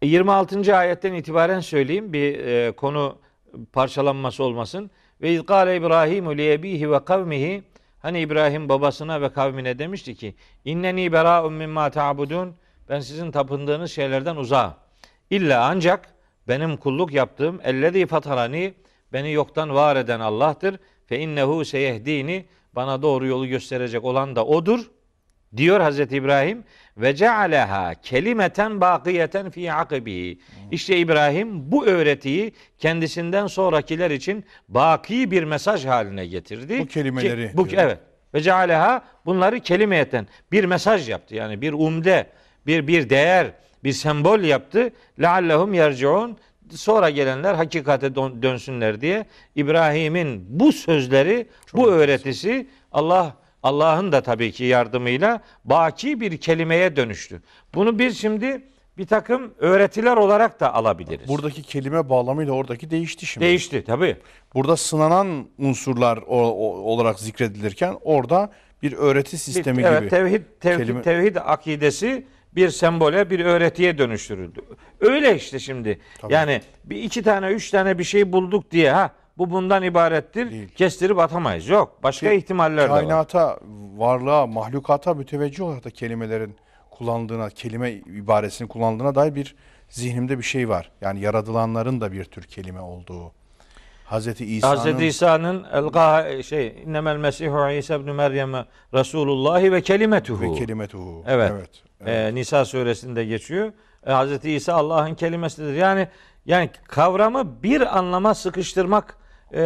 26. ayetten itibaren söyleyeyim bir e, konu parçalanması olmasın. Ve izgâle İbrahimu li ebihi ve kavmihi hani İbrahim babasına ve kavmine demişti ki inneni berâ'un mimma ta'budun ben sizin tapındığınız şeylerden uzağım. İlla ancak benim kulluk yaptığım ellezî fatarani beni yoktan var eden Allah'tır. Fe innehu seyehdini bana doğru yolu gösterecek olan da odur diyor Hazreti İbrahim ve cealeha kelimeten bakiyeten fi akibihi. İşte İbrahim bu öğretiyi kendisinden sonrakiler için baki bir mesaj haline getirdi. Bu kelimeleri Ki- bu diyor. evet. Ve cealeha bunları kelimeyeten bir mesaj yaptı. Yani bir umde, bir bir değer, bir sembol yaptı. Leallehum yerciun sonra gelenler hakikate dön- dönsünler diye İbrahim'in bu sözleri, bu öğretisi Allah Allah'ın da tabii ki yardımıyla baki bir kelimeye dönüştü. Bunu biz şimdi bir takım öğretiler olarak da alabiliriz. Buradaki kelime bağlamıyla oradaki değişti şimdi. Değişti tabii. Burada sınanan unsurlar o- o- olarak zikredilirken orada bir öğreti Bir- sistemi evet, gibi. tevhid tevhid, kelime- tevhid akidesi bir sembole, bir öğretiye dönüştürüldü. Öyle işte şimdi. Tabii. Yani bir iki tane, üç tane bir şey bulduk diye ha bu bundan ibarettir. Değil. Kestirip atamayız. Yok. Başka Ki ihtimaller de var. Kainata, varlığa, mahlukata müteveccih olarak da kelimelerin kullandığına, kelime ibaresini kullandığına dair bir zihnimde bir şey var. Yani yaratılanların da bir tür kelime olduğu. Hazreti İsa'nın Hazreti İsa'nın elga şey innemel mesihu İsa ibn Meryem Resulullah ve kelimetuhu. ve kelimetuhu. Evet. evet. Ee, Nisa suresinde geçiyor. E, Hazreti İsa Allah'ın kelimesidir. Yani yani kavramı bir anlama sıkıştırmak e,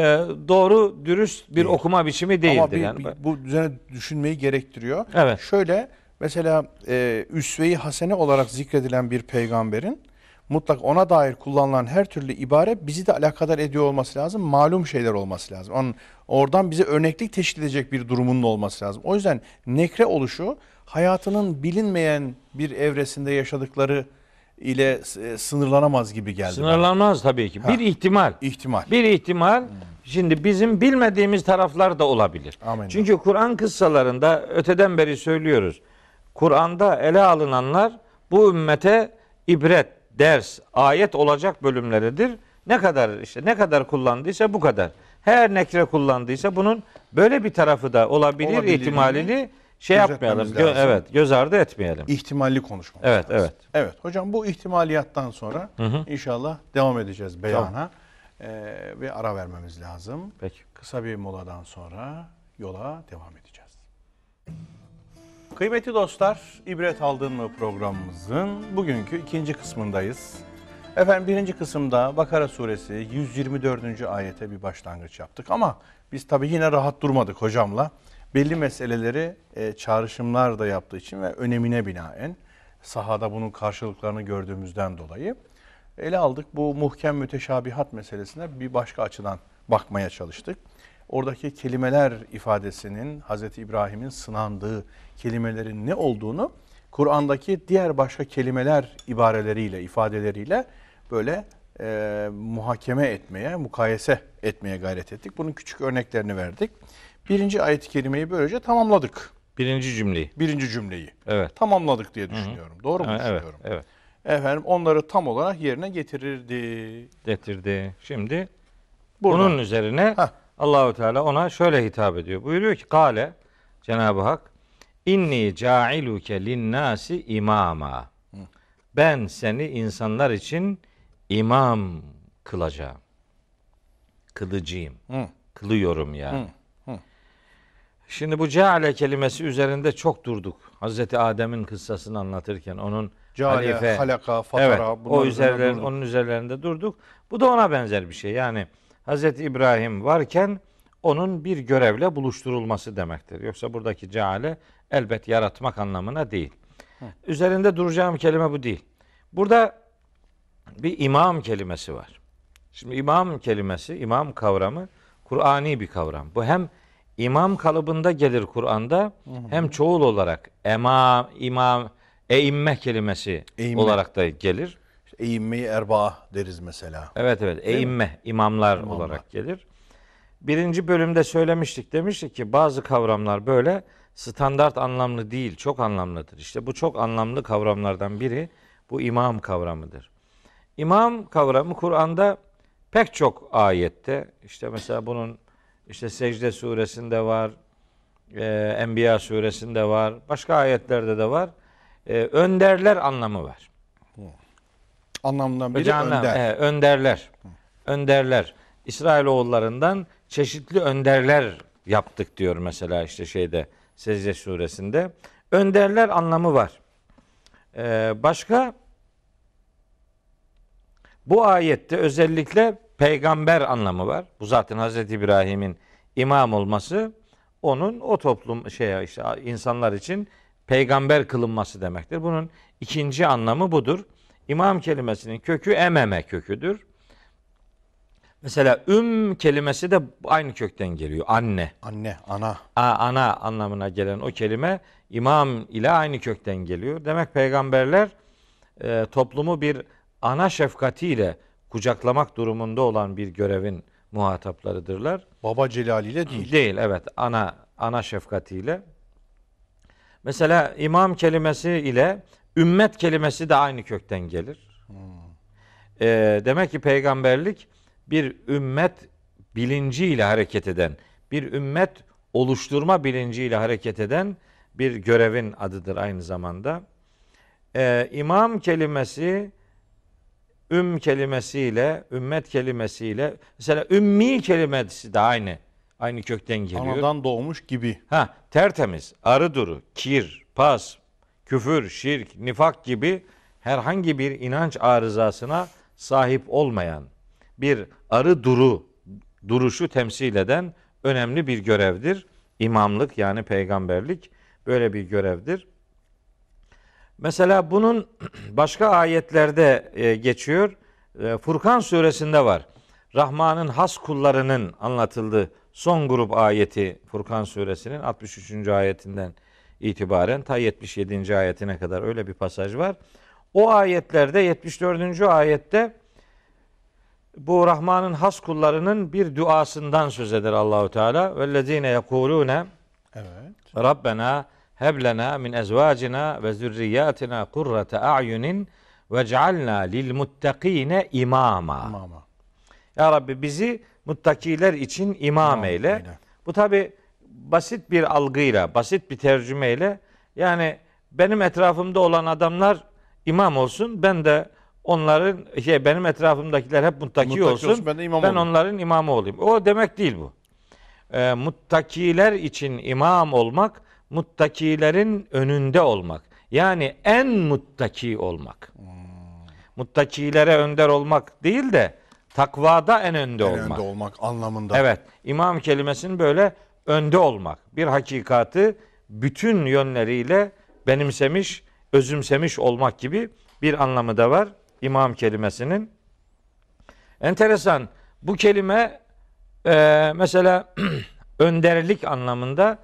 doğru dürüst bir Değil. okuma biçimi değildir. Ama bir, yani. bir- bu üzerine düşünmeyi gerektiriyor. Evet. Şöyle mesela e, üsve-i hasene olarak zikredilen bir peygamberin mutlak ona dair kullanılan her türlü ibare bizi de alakadar ediyor olması lazım. Malum şeyler olması lazım. Onun, oradan bize örneklik teşkil edecek bir durumunun olması lazım. O yüzden nekre oluşu hayatının bilinmeyen bir evresinde yaşadıkları ile e, sınırlanamaz gibi geldi. bana. Sınırlanmaz tabii ki. Ha. Bir ihtimal. İhtimal. Bir ihtimal. Şimdi bizim bilmediğimiz taraflar da olabilir. Amin. Çünkü Kur'an kıssalarında öteden beri söylüyoruz. Kur'an'da ele alınanlar bu ümmete ibret, ders, ayet olacak bölümleridir. Ne kadar işte ne kadar kullandıysa bu kadar. Her nekre kullandıysa bunun böyle bir tarafı da olabilir Olabilir ihtimalini şey yapmayalım. Gö- lazım. evet, göz ardı etmeyelim. İhtimalli konuşmamız Evet, lazım. evet. Evet hocam bu ihtimaliyattan sonra hı. inşallah devam edeceğiz beyana Ee, ve ara vermemiz lazım. Peki. Kısa bir moladan sonra yola devam edeceğiz. Kıymetli dostlar, İbret Aldın mı programımızın bugünkü ikinci kısmındayız. Efendim birinci kısımda Bakara suresi 124. ayete bir başlangıç yaptık ama biz tabii yine rahat durmadık hocamla. Belli meseleleri e, çağrışımlar da yaptığı için ve önemine binaen sahada bunun karşılıklarını gördüğümüzden dolayı ele aldık. Bu muhkem müteşabihat meselesine bir başka açıdan bakmaya çalıştık. Oradaki kelimeler ifadesinin Hz. İbrahim'in sınandığı kelimelerin ne olduğunu Kur'an'daki diğer başka kelimeler ibareleriyle, ifadeleriyle böyle e, muhakeme etmeye, mukayese etmeye gayret ettik. Bunun küçük örneklerini verdik. Birinci ayet-i kerimeyi böylece tamamladık. Birinci cümleyi. Birinci cümleyi. Evet. Tamamladık diye düşünüyorum. Doğru mu Evet, düşünüyorum? evet. Efendim onları tam olarak yerine getirirdi. Getirdi. Şimdi Burada. Bunun üzerine Heh. Allahu Teala ona şöyle hitap ediyor. Buyuruyor ki Kale Cenab-ı Hak inni cailuke linnasi imama. Ben seni insanlar için imam kılacağım. Kılıcıyım. Hı. Kılıyorum yani. Hı. Şimdi bu ceale kelimesi üzerinde çok durduk. Hazreti Adem'in kıssasını anlatırken onun Cale, halife, halaka, fatara Evet, o durduk. onun üzerlerinde durduk. Bu da ona benzer bir şey. Yani Hazreti İbrahim varken onun bir görevle buluşturulması demektir. Yoksa buradaki ceale elbet yaratmak anlamına değil. Üzerinde duracağım kelime bu değil. Burada bir imam kelimesi var. Şimdi imam kelimesi, imam kavramı Kur'ani bir kavram. Bu hem imam kalıbında gelir Kur'an'da hem çoğul olarak ema, imam, eimme kelimesi Eimme. olarak da gelir. İşte eğinmeyi erbaa deriz mesela. Evet evet eimme imamlar, olarak gelir. Birinci bölümde söylemiştik demiştik ki bazı kavramlar böyle standart anlamlı değil çok anlamlıdır. İşte bu çok anlamlı kavramlardan biri bu imam kavramıdır. İmam kavramı Kur'an'da pek çok ayette işte mesela bunun işte Secde suresinde var, e, Enbiya suresinde var, başka ayetlerde de var. E, önderler anlamı var. Anlamından biri Hocam, önder. e, önderler. Önderler. İsrailoğullarından çeşitli önderler yaptık diyor mesela işte şeyde Secde suresinde. Önderler anlamı var. Ee, başka bu ayette özellikle peygamber anlamı var. Bu zaten Hazreti İbrahim'in imam olması onun o toplum şey işte insanlar için peygamber kılınması demektir. Bunun ikinci anlamı budur. İmam kelimesinin kökü ememe köküdür. Mesela üm kelimesi de aynı kökten geliyor. Anne. Anne, ana. A- ana anlamına gelen o kelime imam ile aynı kökten geliyor. Demek peygamberler e, toplumu bir ana şefkatiyle kucaklamak durumunda olan bir görevin muhataplarıdırlar. Baba celaliyle değil. Değil evet ana ana şefkatiyle. Mesela imam kelimesi ile Ümmet kelimesi de aynı kökten gelir. Ee, demek ki peygamberlik bir ümmet bilinciyle hareket eden, bir ümmet oluşturma bilinciyle hareket eden bir görevin adıdır aynı zamanda. Ee, imam kelimesi üm kelimesiyle, ümmet kelimesiyle mesela ümmi kelimesi de aynı. Aynı kökten geliyor. Anadan doğmuş gibi. Ha, tertemiz, arı duru, kir, pas, küfür, şirk, nifak gibi herhangi bir inanç arızasına sahip olmayan bir arı duru duruşu temsil eden önemli bir görevdir. İmamlık yani peygamberlik böyle bir görevdir. Mesela bunun başka ayetlerde e, geçiyor. E, Furkan suresinde var. Rahman'ın has kullarının anlatıldığı son grup ayeti Furkan suresinin 63. ayetinden itibaren ta 77. ayetine kadar öyle bir pasaj var. O ayetlerde 74. ayette bu Rahman'ın has kullarının bir duasından söz eder Allahu Teala. Vellezine yekulune Evet. Rabbena heb lena min ezvacina ve zürriyatina kurrate a'yunin vec'alna lil muttakine imama. Tamam. Ya Rabbi bizi muttakiler için imam, İmam eyle. eyle. Bu tabi basit bir algıyla, basit bir tercümeyle yani benim etrafımda olan adamlar imam olsun. Ben de onların şey benim etrafımdakiler hep muttaki, Muttaki olsun. olsun, ben de imam ben olayım. onların imamı olayım. O demek değil bu. Ee, muttakiler için imam olmak, muttakilerin önünde olmak. Yani en muttaki olmak. Hmm. Muttakilere önder olmak değil de takvada en önde En olmak. önde olmak anlamında. Evet. imam kelimesinin böyle önde olmak. Bir hakikatı bütün yönleriyle benimsemiş, özümsemiş olmak gibi bir anlamı da var imam kelimesinin. Enteresan. Bu kelime e, mesela önderlik anlamında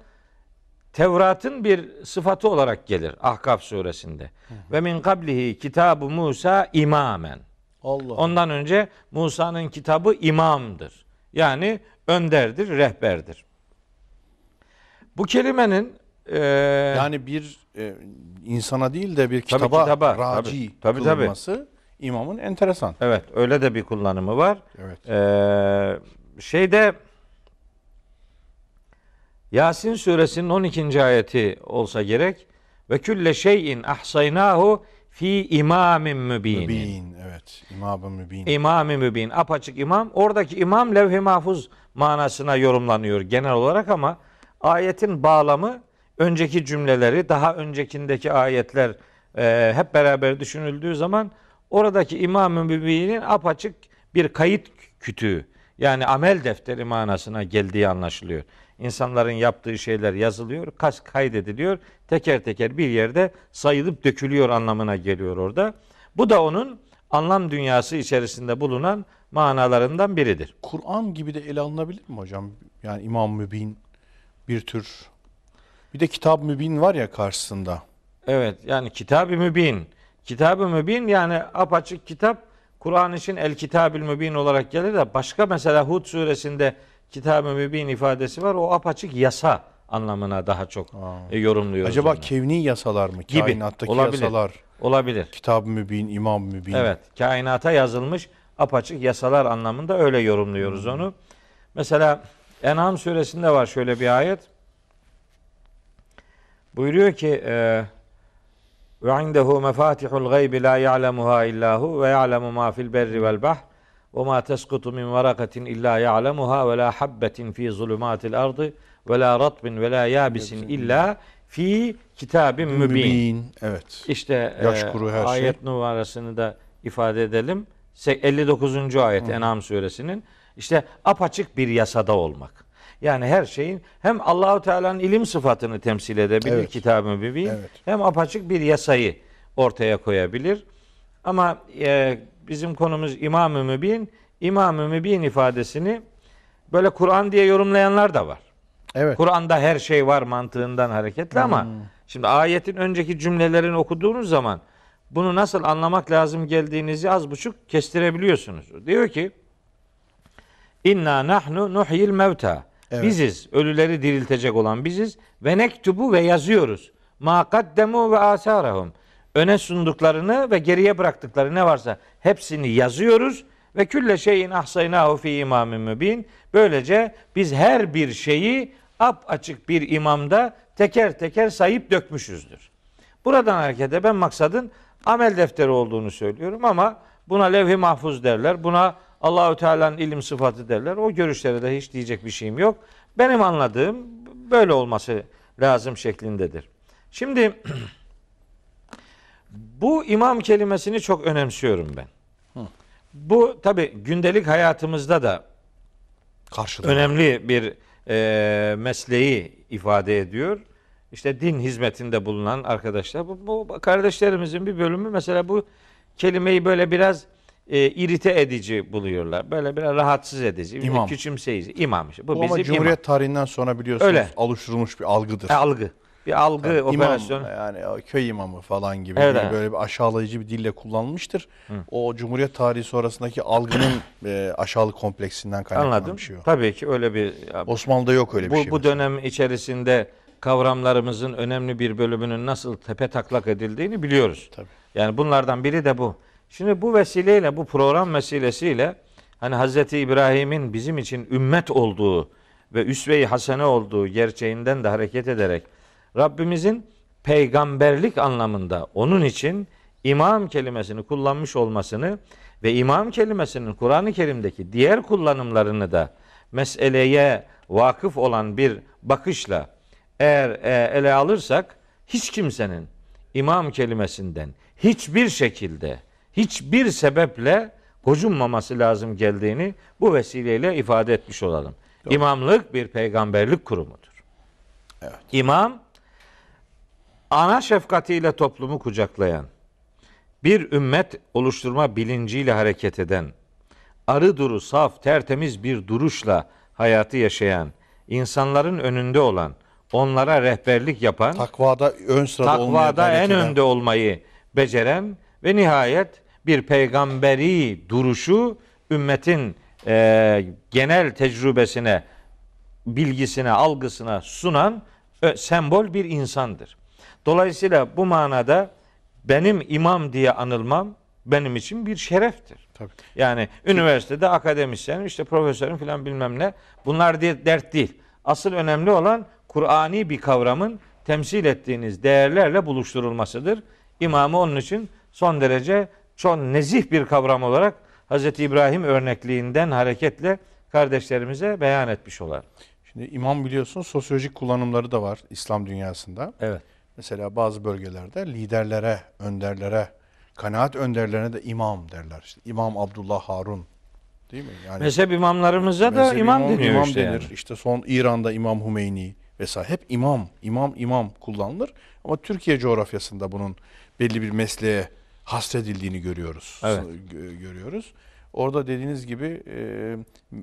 Tevrat'ın bir sıfatı olarak gelir Ahkaf suresinde. Ve min kablihi kitabu Musa imamen. Allah. Ondan önce Musa'nın kitabı imamdır. Yani önderdir, rehberdir. Bu kelimenin e, yani bir e, insana değil de bir kitaba, kitaba, raci tabii, tabii, tabii. kılınması imamın enteresan. evet öyle de bir kullanımı var. Evet. Ee, şeyde Yasin suresinin 12. ayeti olsa gerek ve külle şeyin ahsaynahu fi imamin mübin. Mübin. Evet. İmam-ı mübin. İmam-ı mübin, apaçık imam. Oradaki imam levh-i mahfuz manasına yorumlanıyor genel olarak ama ayetin bağlamı önceki cümleleri, daha öncekindeki ayetler e, hep beraber düşünüldüğü zaman oradaki imam-ı mübinin apaçık bir kayıt kütüğü yani amel defteri manasına geldiği anlaşılıyor. İnsanların yaptığı şeyler yazılıyor, kas kaydediliyor, teker teker bir yerde sayılıp dökülüyor anlamına geliyor orada. Bu da onun anlam dünyası içerisinde bulunan manalarından biridir. Kur'an gibi de ele alınabilir mi hocam? Yani İmam Mübin bir tür. Bir de Kitab Mübin var ya karşısında. Evet yani kitab-ı mübin. Kitab-ı mübin yani apaçık kitap Kur'an için el kitab-ül mübin olarak gelir de başka mesela Hud suresinde kitab-ı mübin ifadesi var. O apaçık yasa anlamına daha çok e, yorumluyoruz. Acaba onu. kevni yasalar mı? Gibi. Kainattaki Olabilir. yasalar. olabilir. Kitab-ı Mübin, İmam Mübin. Evet, kainata yazılmış apaçık yasalar anlamında öyle yorumluyoruz onu. Mesela En'am suresinde var şöyle bir ayet. Buyuruyor ki e, ve indehu mefatihul gaybi la ya'lemuha illa hu ve ya'lemu ma fil berri vel bahr ve ma teskutu min varakatin illa ya'lemuha ve la habbetin fi zulumatil ardı ve la ratbin ve la yabisin illa fi kitabin mübin. Evet. İşte Yaş e, kuru her şey. ayet numarasını da ifade edelim. Se- 59. ayet En'am suresinin işte apaçık bir yasada olmak. Yani her şeyin hem Allahu Teala'nın ilim sıfatını temsil edebilir Evet. kitab-ı mübin Evet. hem apaçık bir yasayı ortaya koyabilir. Ama e, bizim konumuz İmam-ı Mübin. İmam-ı Mübin ifadesini böyle Kur'an diye yorumlayanlar da var. Evet. Kur'an'da her şey var mantığından hareketli ama şimdi ayetin önceki cümlelerini okuduğunuz zaman bunu nasıl anlamak lazım geldiğinizi az buçuk kestirebiliyorsunuz. Diyor ki İnna nahnu nuhyil mevta. Evet. Biziz, ölüleri diriltecek olan biziz ve nektubu ve yazıyoruz. Ma kaddemu ve asarahum. Öne sunduklarını ve geriye bıraktıkları ne varsa hepsini yazıyoruz ve külle şeyin ahsaynahu fi imamin mübin. Böylece biz her bir şeyi ap açık bir imamda teker teker sayıp dökmüşüzdür. Buradan hareketle ben maksadın amel defteri olduğunu söylüyorum ama buna levh-i mahfuz derler. Buna Allahü Teala'nın ilim sıfatı derler. O görüşlere de hiç diyecek bir şeyim yok. Benim anladığım böyle olması lazım şeklindedir. Şimdi bu imam kelimesini çok önemsiyorum ben. Bu tabi gündelik hayatımızda da Karşılığı. önemli bir e, mesleği ifade ediyor. İşte din hizmetinde bulunan arkadaşlar. Bu, bu kardeşlerimizin bir bölümü mesela bu kelimeyi böyle biraz e, irite edici buluyorlar. Böyle biraz rahatsız edici, İmam. küçümseyici. İmam. Bu, Bu ama bizim Cumhuriyet tarihinden sonra biliyorsunuz Öyle. alıştırılmış bir algıdır. imam. E, algı. Bir algı Yani operasyonu. İmam yani o köy imamı falan gibi Evet, bir evet. böyle bir aşağılayıcı bir dille kullanılmıştır. O Cumhuriyet tarihi sonrasındaki algının e, aşağılık kompleksinden kaynaklanan Anladım. bir şey o. Tabii ki öyle bir Osmanlı'da yok öyle bir bu, şey. bu mesela. dönem içerisinde kavramlarımızın önemli bir bölümünün nasıl tepe taklak edildiğini biliyoruz. Tabii. Yani bunlardan biri de bu. Şimdi bu vesileyle, bu program vesilesiyle hani Hazreti İbrahim'in bizim için ümmet olduğu ve üsve-i hasene olduğu gerçeğinden de hareket ederek Rabbimizin peygamberlik anlamında onun için imam kelimesini kullanmış olmasını ve imam kelimesinin Kur'an-ı Kerim'deki diğer kullanımlarını da meseleye vakıf olan bir bakışla eğer e, ele alırsak hiç kimsenin imam kelimesinden hiçbir şekilde hiçbir sebeple gocunmaması lazım geldiğini bu vesileyle ifade etmiş olalım. İmamlık bir peygamberlik kurumudur. Evet. İmam ana şefkatiyle toplumu kucaklayan, bir ümmet oluşturma bilinciyle hareket eden, arı duru saf tertemiz bir duruşla hayatı yaşayan, insanların önünde olan, onlara rehberlik yapan, Takvada ön sırada takvada en eden- önde olmayı beceren ve nihayet bir peygamberi duruşu ümmetin e, genel tecrübesine, bilgisine, algısına sunan ö, sembol bir insandır. Dolayısıyla bu manada benim imam diye anılmam benim için bir şereftir. Tabii. Yani üniversitede akademisyen, işte profesörün filan bilmem ne. Bunlar diye dert değil. Asıl önemli olan Kur'ani bir kavramın temsil ettiğiniz değerlerle buluşturulmasıdır. İmamı onun için son derece çok nezih bir kavram olarak Hz. İbrahim örnekliğinden hareketle kardeşlerimize beyan etmiş olar. Şimdi imam biliyorsun sosyolojik kullanımları da var İslam dünyasında. Evet. Mesela bazı bölgelerde liderlere, önderlere, kanaat önderlerine de imam derler. İşte İmam Abdullah Harun. Değil mi? Yani Mezhep imamlarımıza da mezhep imam, deniyor imam işte denir. yani. İşte son İran'da İmam Hümeyni vesaire hep imam, imam, imam kullanılır. Ama Türkiye coğrafyasında bunun belli bir mesleğe hasredildiğini görüyoruz. Evet. Gö- görüyoruz. Orada dediğiniz gibi e,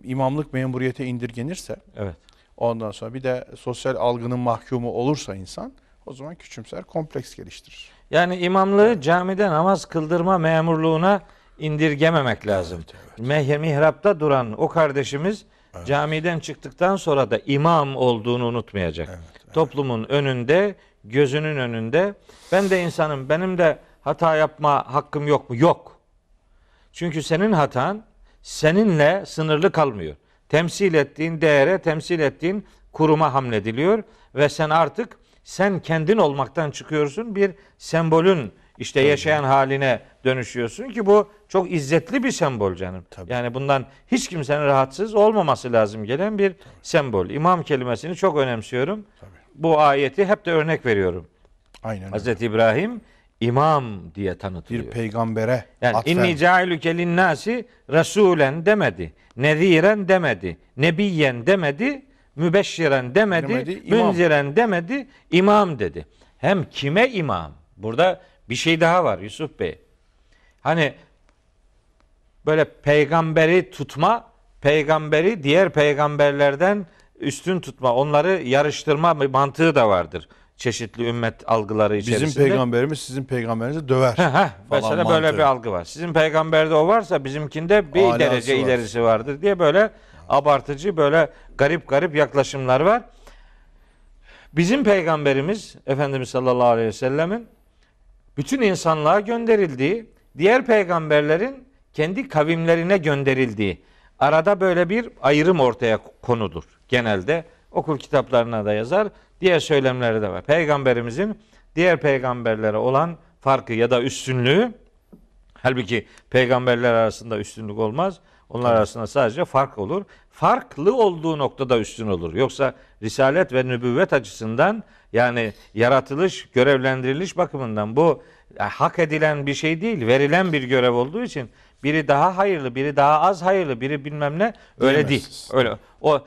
imamlık memuriyete indirgenirse Evet. ondan sonra bir de sosyal algının mahkumu olursa insan o zaman küçümser kompleks geliştirir. Yani imamlığı camide namaz kıldırma memurluğuna indirgememek lazım. Meh- Mihrapta duran o kardeşimiz camiden çıktıktan sonra da imam olduğunu unutmayacak. Toplumun önünde, gözünün önünde. Ben de insanım, benim de hata yapma hakkım yok mu? Yok. Çünkü senin hatan seninle sınırlı kalmıyor. Temsil ettiğin değere, temsil ettiğin kuruma hamlediliyor ve sen artık sen kendin olmaktan çıkıyorsun. Bir sembolün işte yaşayan haline dönüşüyorsun ki bu çok izzetli bir sembol canım. Tabii. Yani bundan hiç kimsenin rahatsız olmaması lazım gelen bir sembol. İmam kelimesini çok önemsiyorum. Bu ayeti hep de örnek veriyorum. Aynen öyle. Hazreti İbrahim imam diye tanıtılıyor. Bir peygambere Yani atfen. inni cailuke linnâsi rasulen demedi. Neziren demedi. Nebiyen demedi. Mübeşşiren demedi. Demedi, imam. Münziren demedi. imam dedi. Hem kime imam? Burada bir şey daha var Yusuf Bey. Hani böyle peygamberi tutma, peygamberi diğer peygamberlerden üstün tutma, onları yarıştırma mantığı da vardır. Çeşitli ümmet algıları içerisinde. Bizim peygamberimiz sizin peygamberinizi döver. Heh, falan mesela böyle mantığı. bir algı var. Sizin peygamberde o varsa bizimkinde bir Alası derece var. ilerisi vardır diye böyle abartıcı böyle garip garip yaklaşımlar var. Bizim peygamberimiz Efendimiz sallallahu aleyhi ve sellemin bütün insanlığa gönderildiği, diğer peygamberlerin kendi kavimlerine gönderildiği arada böyle bir ayrım ortaya konudur. Genelde okul kitaplarına da yazar, diğer söylemleri de var. Peygamberimizin diğer peygamberlere olan farkı ya da üstünlüğü Halbuki peygamberler arasında üstünlük olmaz. Onlar arasında sadece fark olur. Farklı olduğu noktada üstün olur. Yoksa risalet ve nübüvvet açısından yani yaratılış, görevlendiriliş bakımından bu e, hak edilen bir şey değil, verilen bir görev olduğu için biri daha hayırlı, biri daha az hayırlı, biri bilmem ne öyle değil. Diyemezsiniz. Öyle o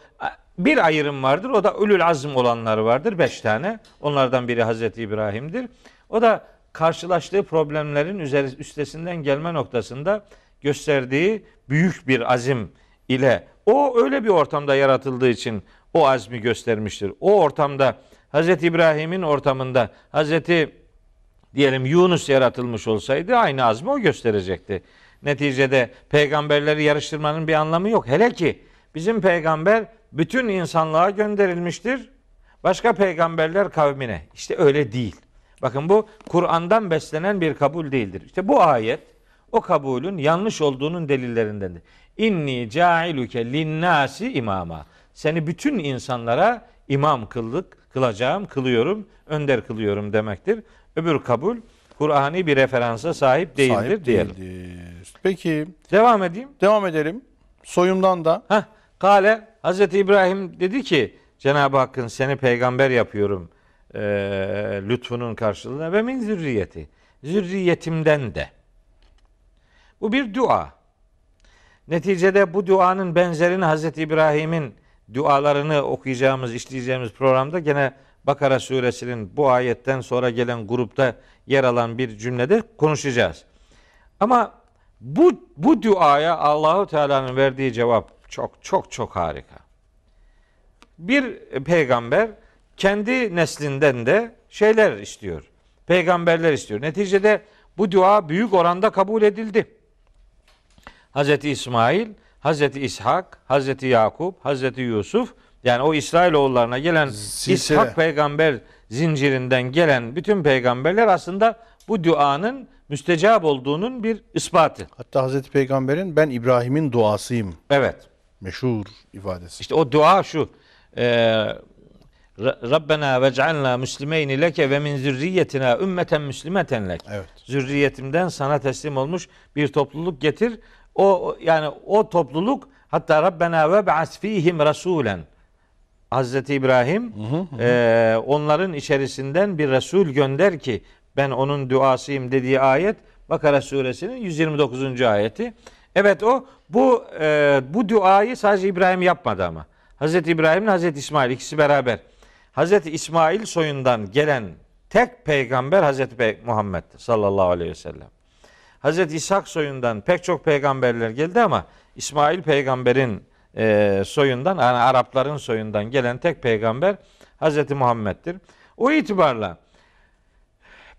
bir ayrım vardır. O da ölül azm olanları vardır. Beş tane. Onlardan biri Hazreti İbrahim'dir. O da karşılaştığı problemlerin üzeri, üstesinden gelme noktasında gösterdiği büyük bir azim ile o öyle bir ortamda yaratıldığı için o azmi göstermiştir. O ortamda Hazreti İbrahim'in ortamında Hazreti diyelim Yunus yaratılmış olsaydı aynı azmi o gösterecekti. Neticede peygamberleri yarıştırmanın bir anlamı yok. Hele ki bizim peygamber bütün insanlığa gönderilmiştir. Başka peygamberler kavmine. İşte öyle değil. Bakın bu Kur'an'dan beslenen bir kabul değildir. İşte bu ayet o kabulün yanlış olduğunun delillerindendir. İnni cailuke linnasi imama. Seni bütün insanlara imam kıldık, kılacağım, kılıyorum, önder kılıyorum demektir. Öbür kabul Kur'ani bir referansa sahip değildir Sahip diyelim. değildir. Peki Devam edeyim. devam edelim. Soyumdan da Heh, Kale Hazreti İbrahim dedi ki Cenab-ı Hakk'ın seni peygamber yapıyorum e, lütfunun karşılığında ve min zürriyeti. Zürriyetimden de. Bu bir dua. Neticede bu duanın benzerini Hazreti İbrahim'in dualarını okuyacağımız, işleyeceğimiz programda gene Bakara suresinin bu ayetten sonra gelen grupta yer alan bir cümlede konuşacağız. Ama bu bu duaya Allahu Teala'nın verdiği cevap çok çok çok harika. Bir peygamber kendi neslinden de şeyler istiyor. Peygamberler istiyor. Neticede bu dua büyük oranda kabul edildi. Hazreti İsmail, Hazreti İshak, Hazreti Yakup, Hazreti Yusuf yani o İsrailoğullarına gelen Silsile. İshak peygamber zincirinden gelen bütün peygamberler aslında bu duanın müstecap olduğunun bir ispatı. hatta Hazreti Peygamber'in ben İbrahim'in duasıyım Evet. meşhur ifadesi. İşte o dua şu. E, Ra- Rabbena vec'alna muslimeyni leke ve min zürriyetina ümmeten müslimeten lek. Evet. Zürriyetimden sana teslim olmuş bir topluluk getir. O yani o topluluk hatta Rabbena ve ba'as fihim rasulen. Hazreti İbrahim e, onların içerisinden bir Resul gönder ki ben onun duasıyım dediği ayet Bakara suresinin 129. ayeti. Evet o bu e, bu duayı sadece İbrahim yapmadı ama. Hazreti İbrahim ile Hazreti İsmail ikisi beraber. Hazreti İsmail soyundan gelen tek peygamber Hazreti Muhammed sallallahu aleyhi ve sellem. Hazreti İshak soyundan pek çok peygamberler geldi ama İsmail peygamberin e, soyundan yani Arapların soyundan gelen tek peygamber Hazreti Muhammed'dir. O itibarla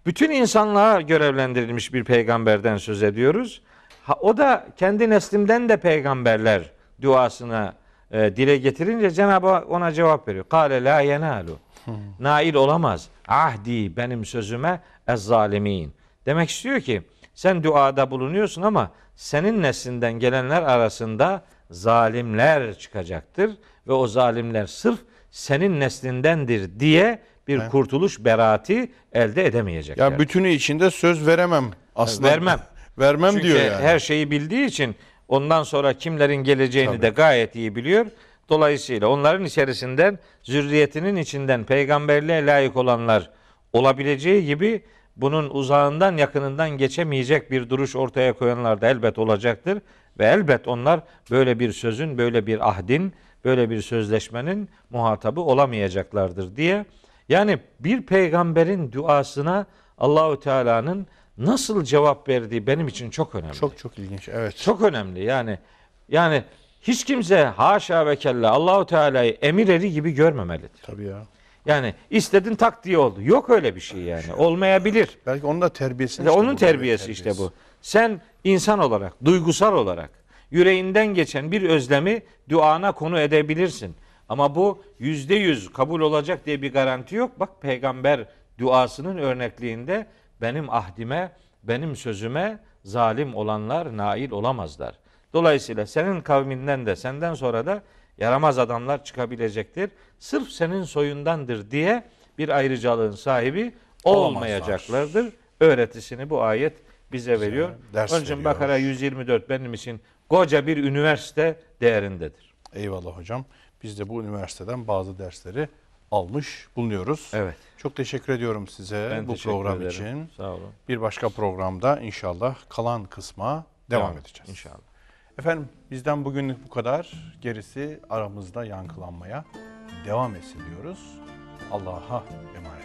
bütün insanlığa görevlendirilmiş bir peygamberden söz ediyoruz. Ha, o da kendi neslimden de peygamberler duasına e, dile getirince Cenab-ı Hak ona cevap veriyor. Kale la yenalu. Nail olamaz. Ahdi benim sözüme ez zalimin. Demek istiyor ki sen duada bulunuyorsun ama senin neslinden gelenler arasında zalimler çıkacaktır ve o zalimler sırf senin neslindendir diye bir kurtuluş beraati elde edemeyecekler. Ya bütünü içinde söz veremem aslında. Vermem. Vermem Çünkü diyor yani. her şeyi bildiği için ondan sonra kimlerin geleceğini Tabii. de gayet iyi biliyor. Dolayısıyla onların içerisinden zürriyetinin içinden peygamberliğe layık olanlar olabileceği gibi bunun uzağından yakınından geçemeyecek bir duruş ortaya koyanlar da elbet olacaktır. Ve elbet onlar böyle bir sözün, böyle bir ahdin, böyle bir sözleşmenin muhatabı olamayacaklardır diye. Yani bir peygamberin duasına Allahu Teala'nın nasıl cevap verdiği benim için çok önemli. Çok çok ilginç. Evet. Çok önemli yani. Yani hiç kimse haşa ve kella Allahu Teala'yı emir eri gibi görmemelidir. Tabii ya. Yani istedin tak diye oldu. Yok öyle bir şey yani. Olmayabilir. Belki onun da terbiyesi. İşte onun terbiyesi işte bu. Sen insan olarak, duygusal olarak yüreğinden geçen bir özlemi duana konu edebilirsin. Ama bu yüzde yüz kabul olacak diye bir garanti yok. Bak peygamber duasının örnekliğinde benim ahdime, benim sözüme zalim olanlar nail olamazlar. Dolayısıyla senin kavminden de senden sonra da yaramaz adamlar çıkabilecektir. Sırf senin soyundandır diye bir ayrıcalığın sahibi olmayacaklardır. Öğretisini bu ayet bize veriyor. ders Onun için veriyor. Bakara 124 benim için koca bir üniversite değerindedir. Eyvallah hocam. Biz de bu üniversiteden bazı dersleri almış bulunuyoruz. Evet. Çok teşekkür ediyorum size Ben bu teşekkür program ederim. için. Sağ olun. Bir başka programda inşallah kalan kısma devam, edeceğiz. İnşallah. Efendim bizden bugünlük bu kadar. Gerisi aramızda yankılanmaya devam etsin diyoruz. Allah'a emanet.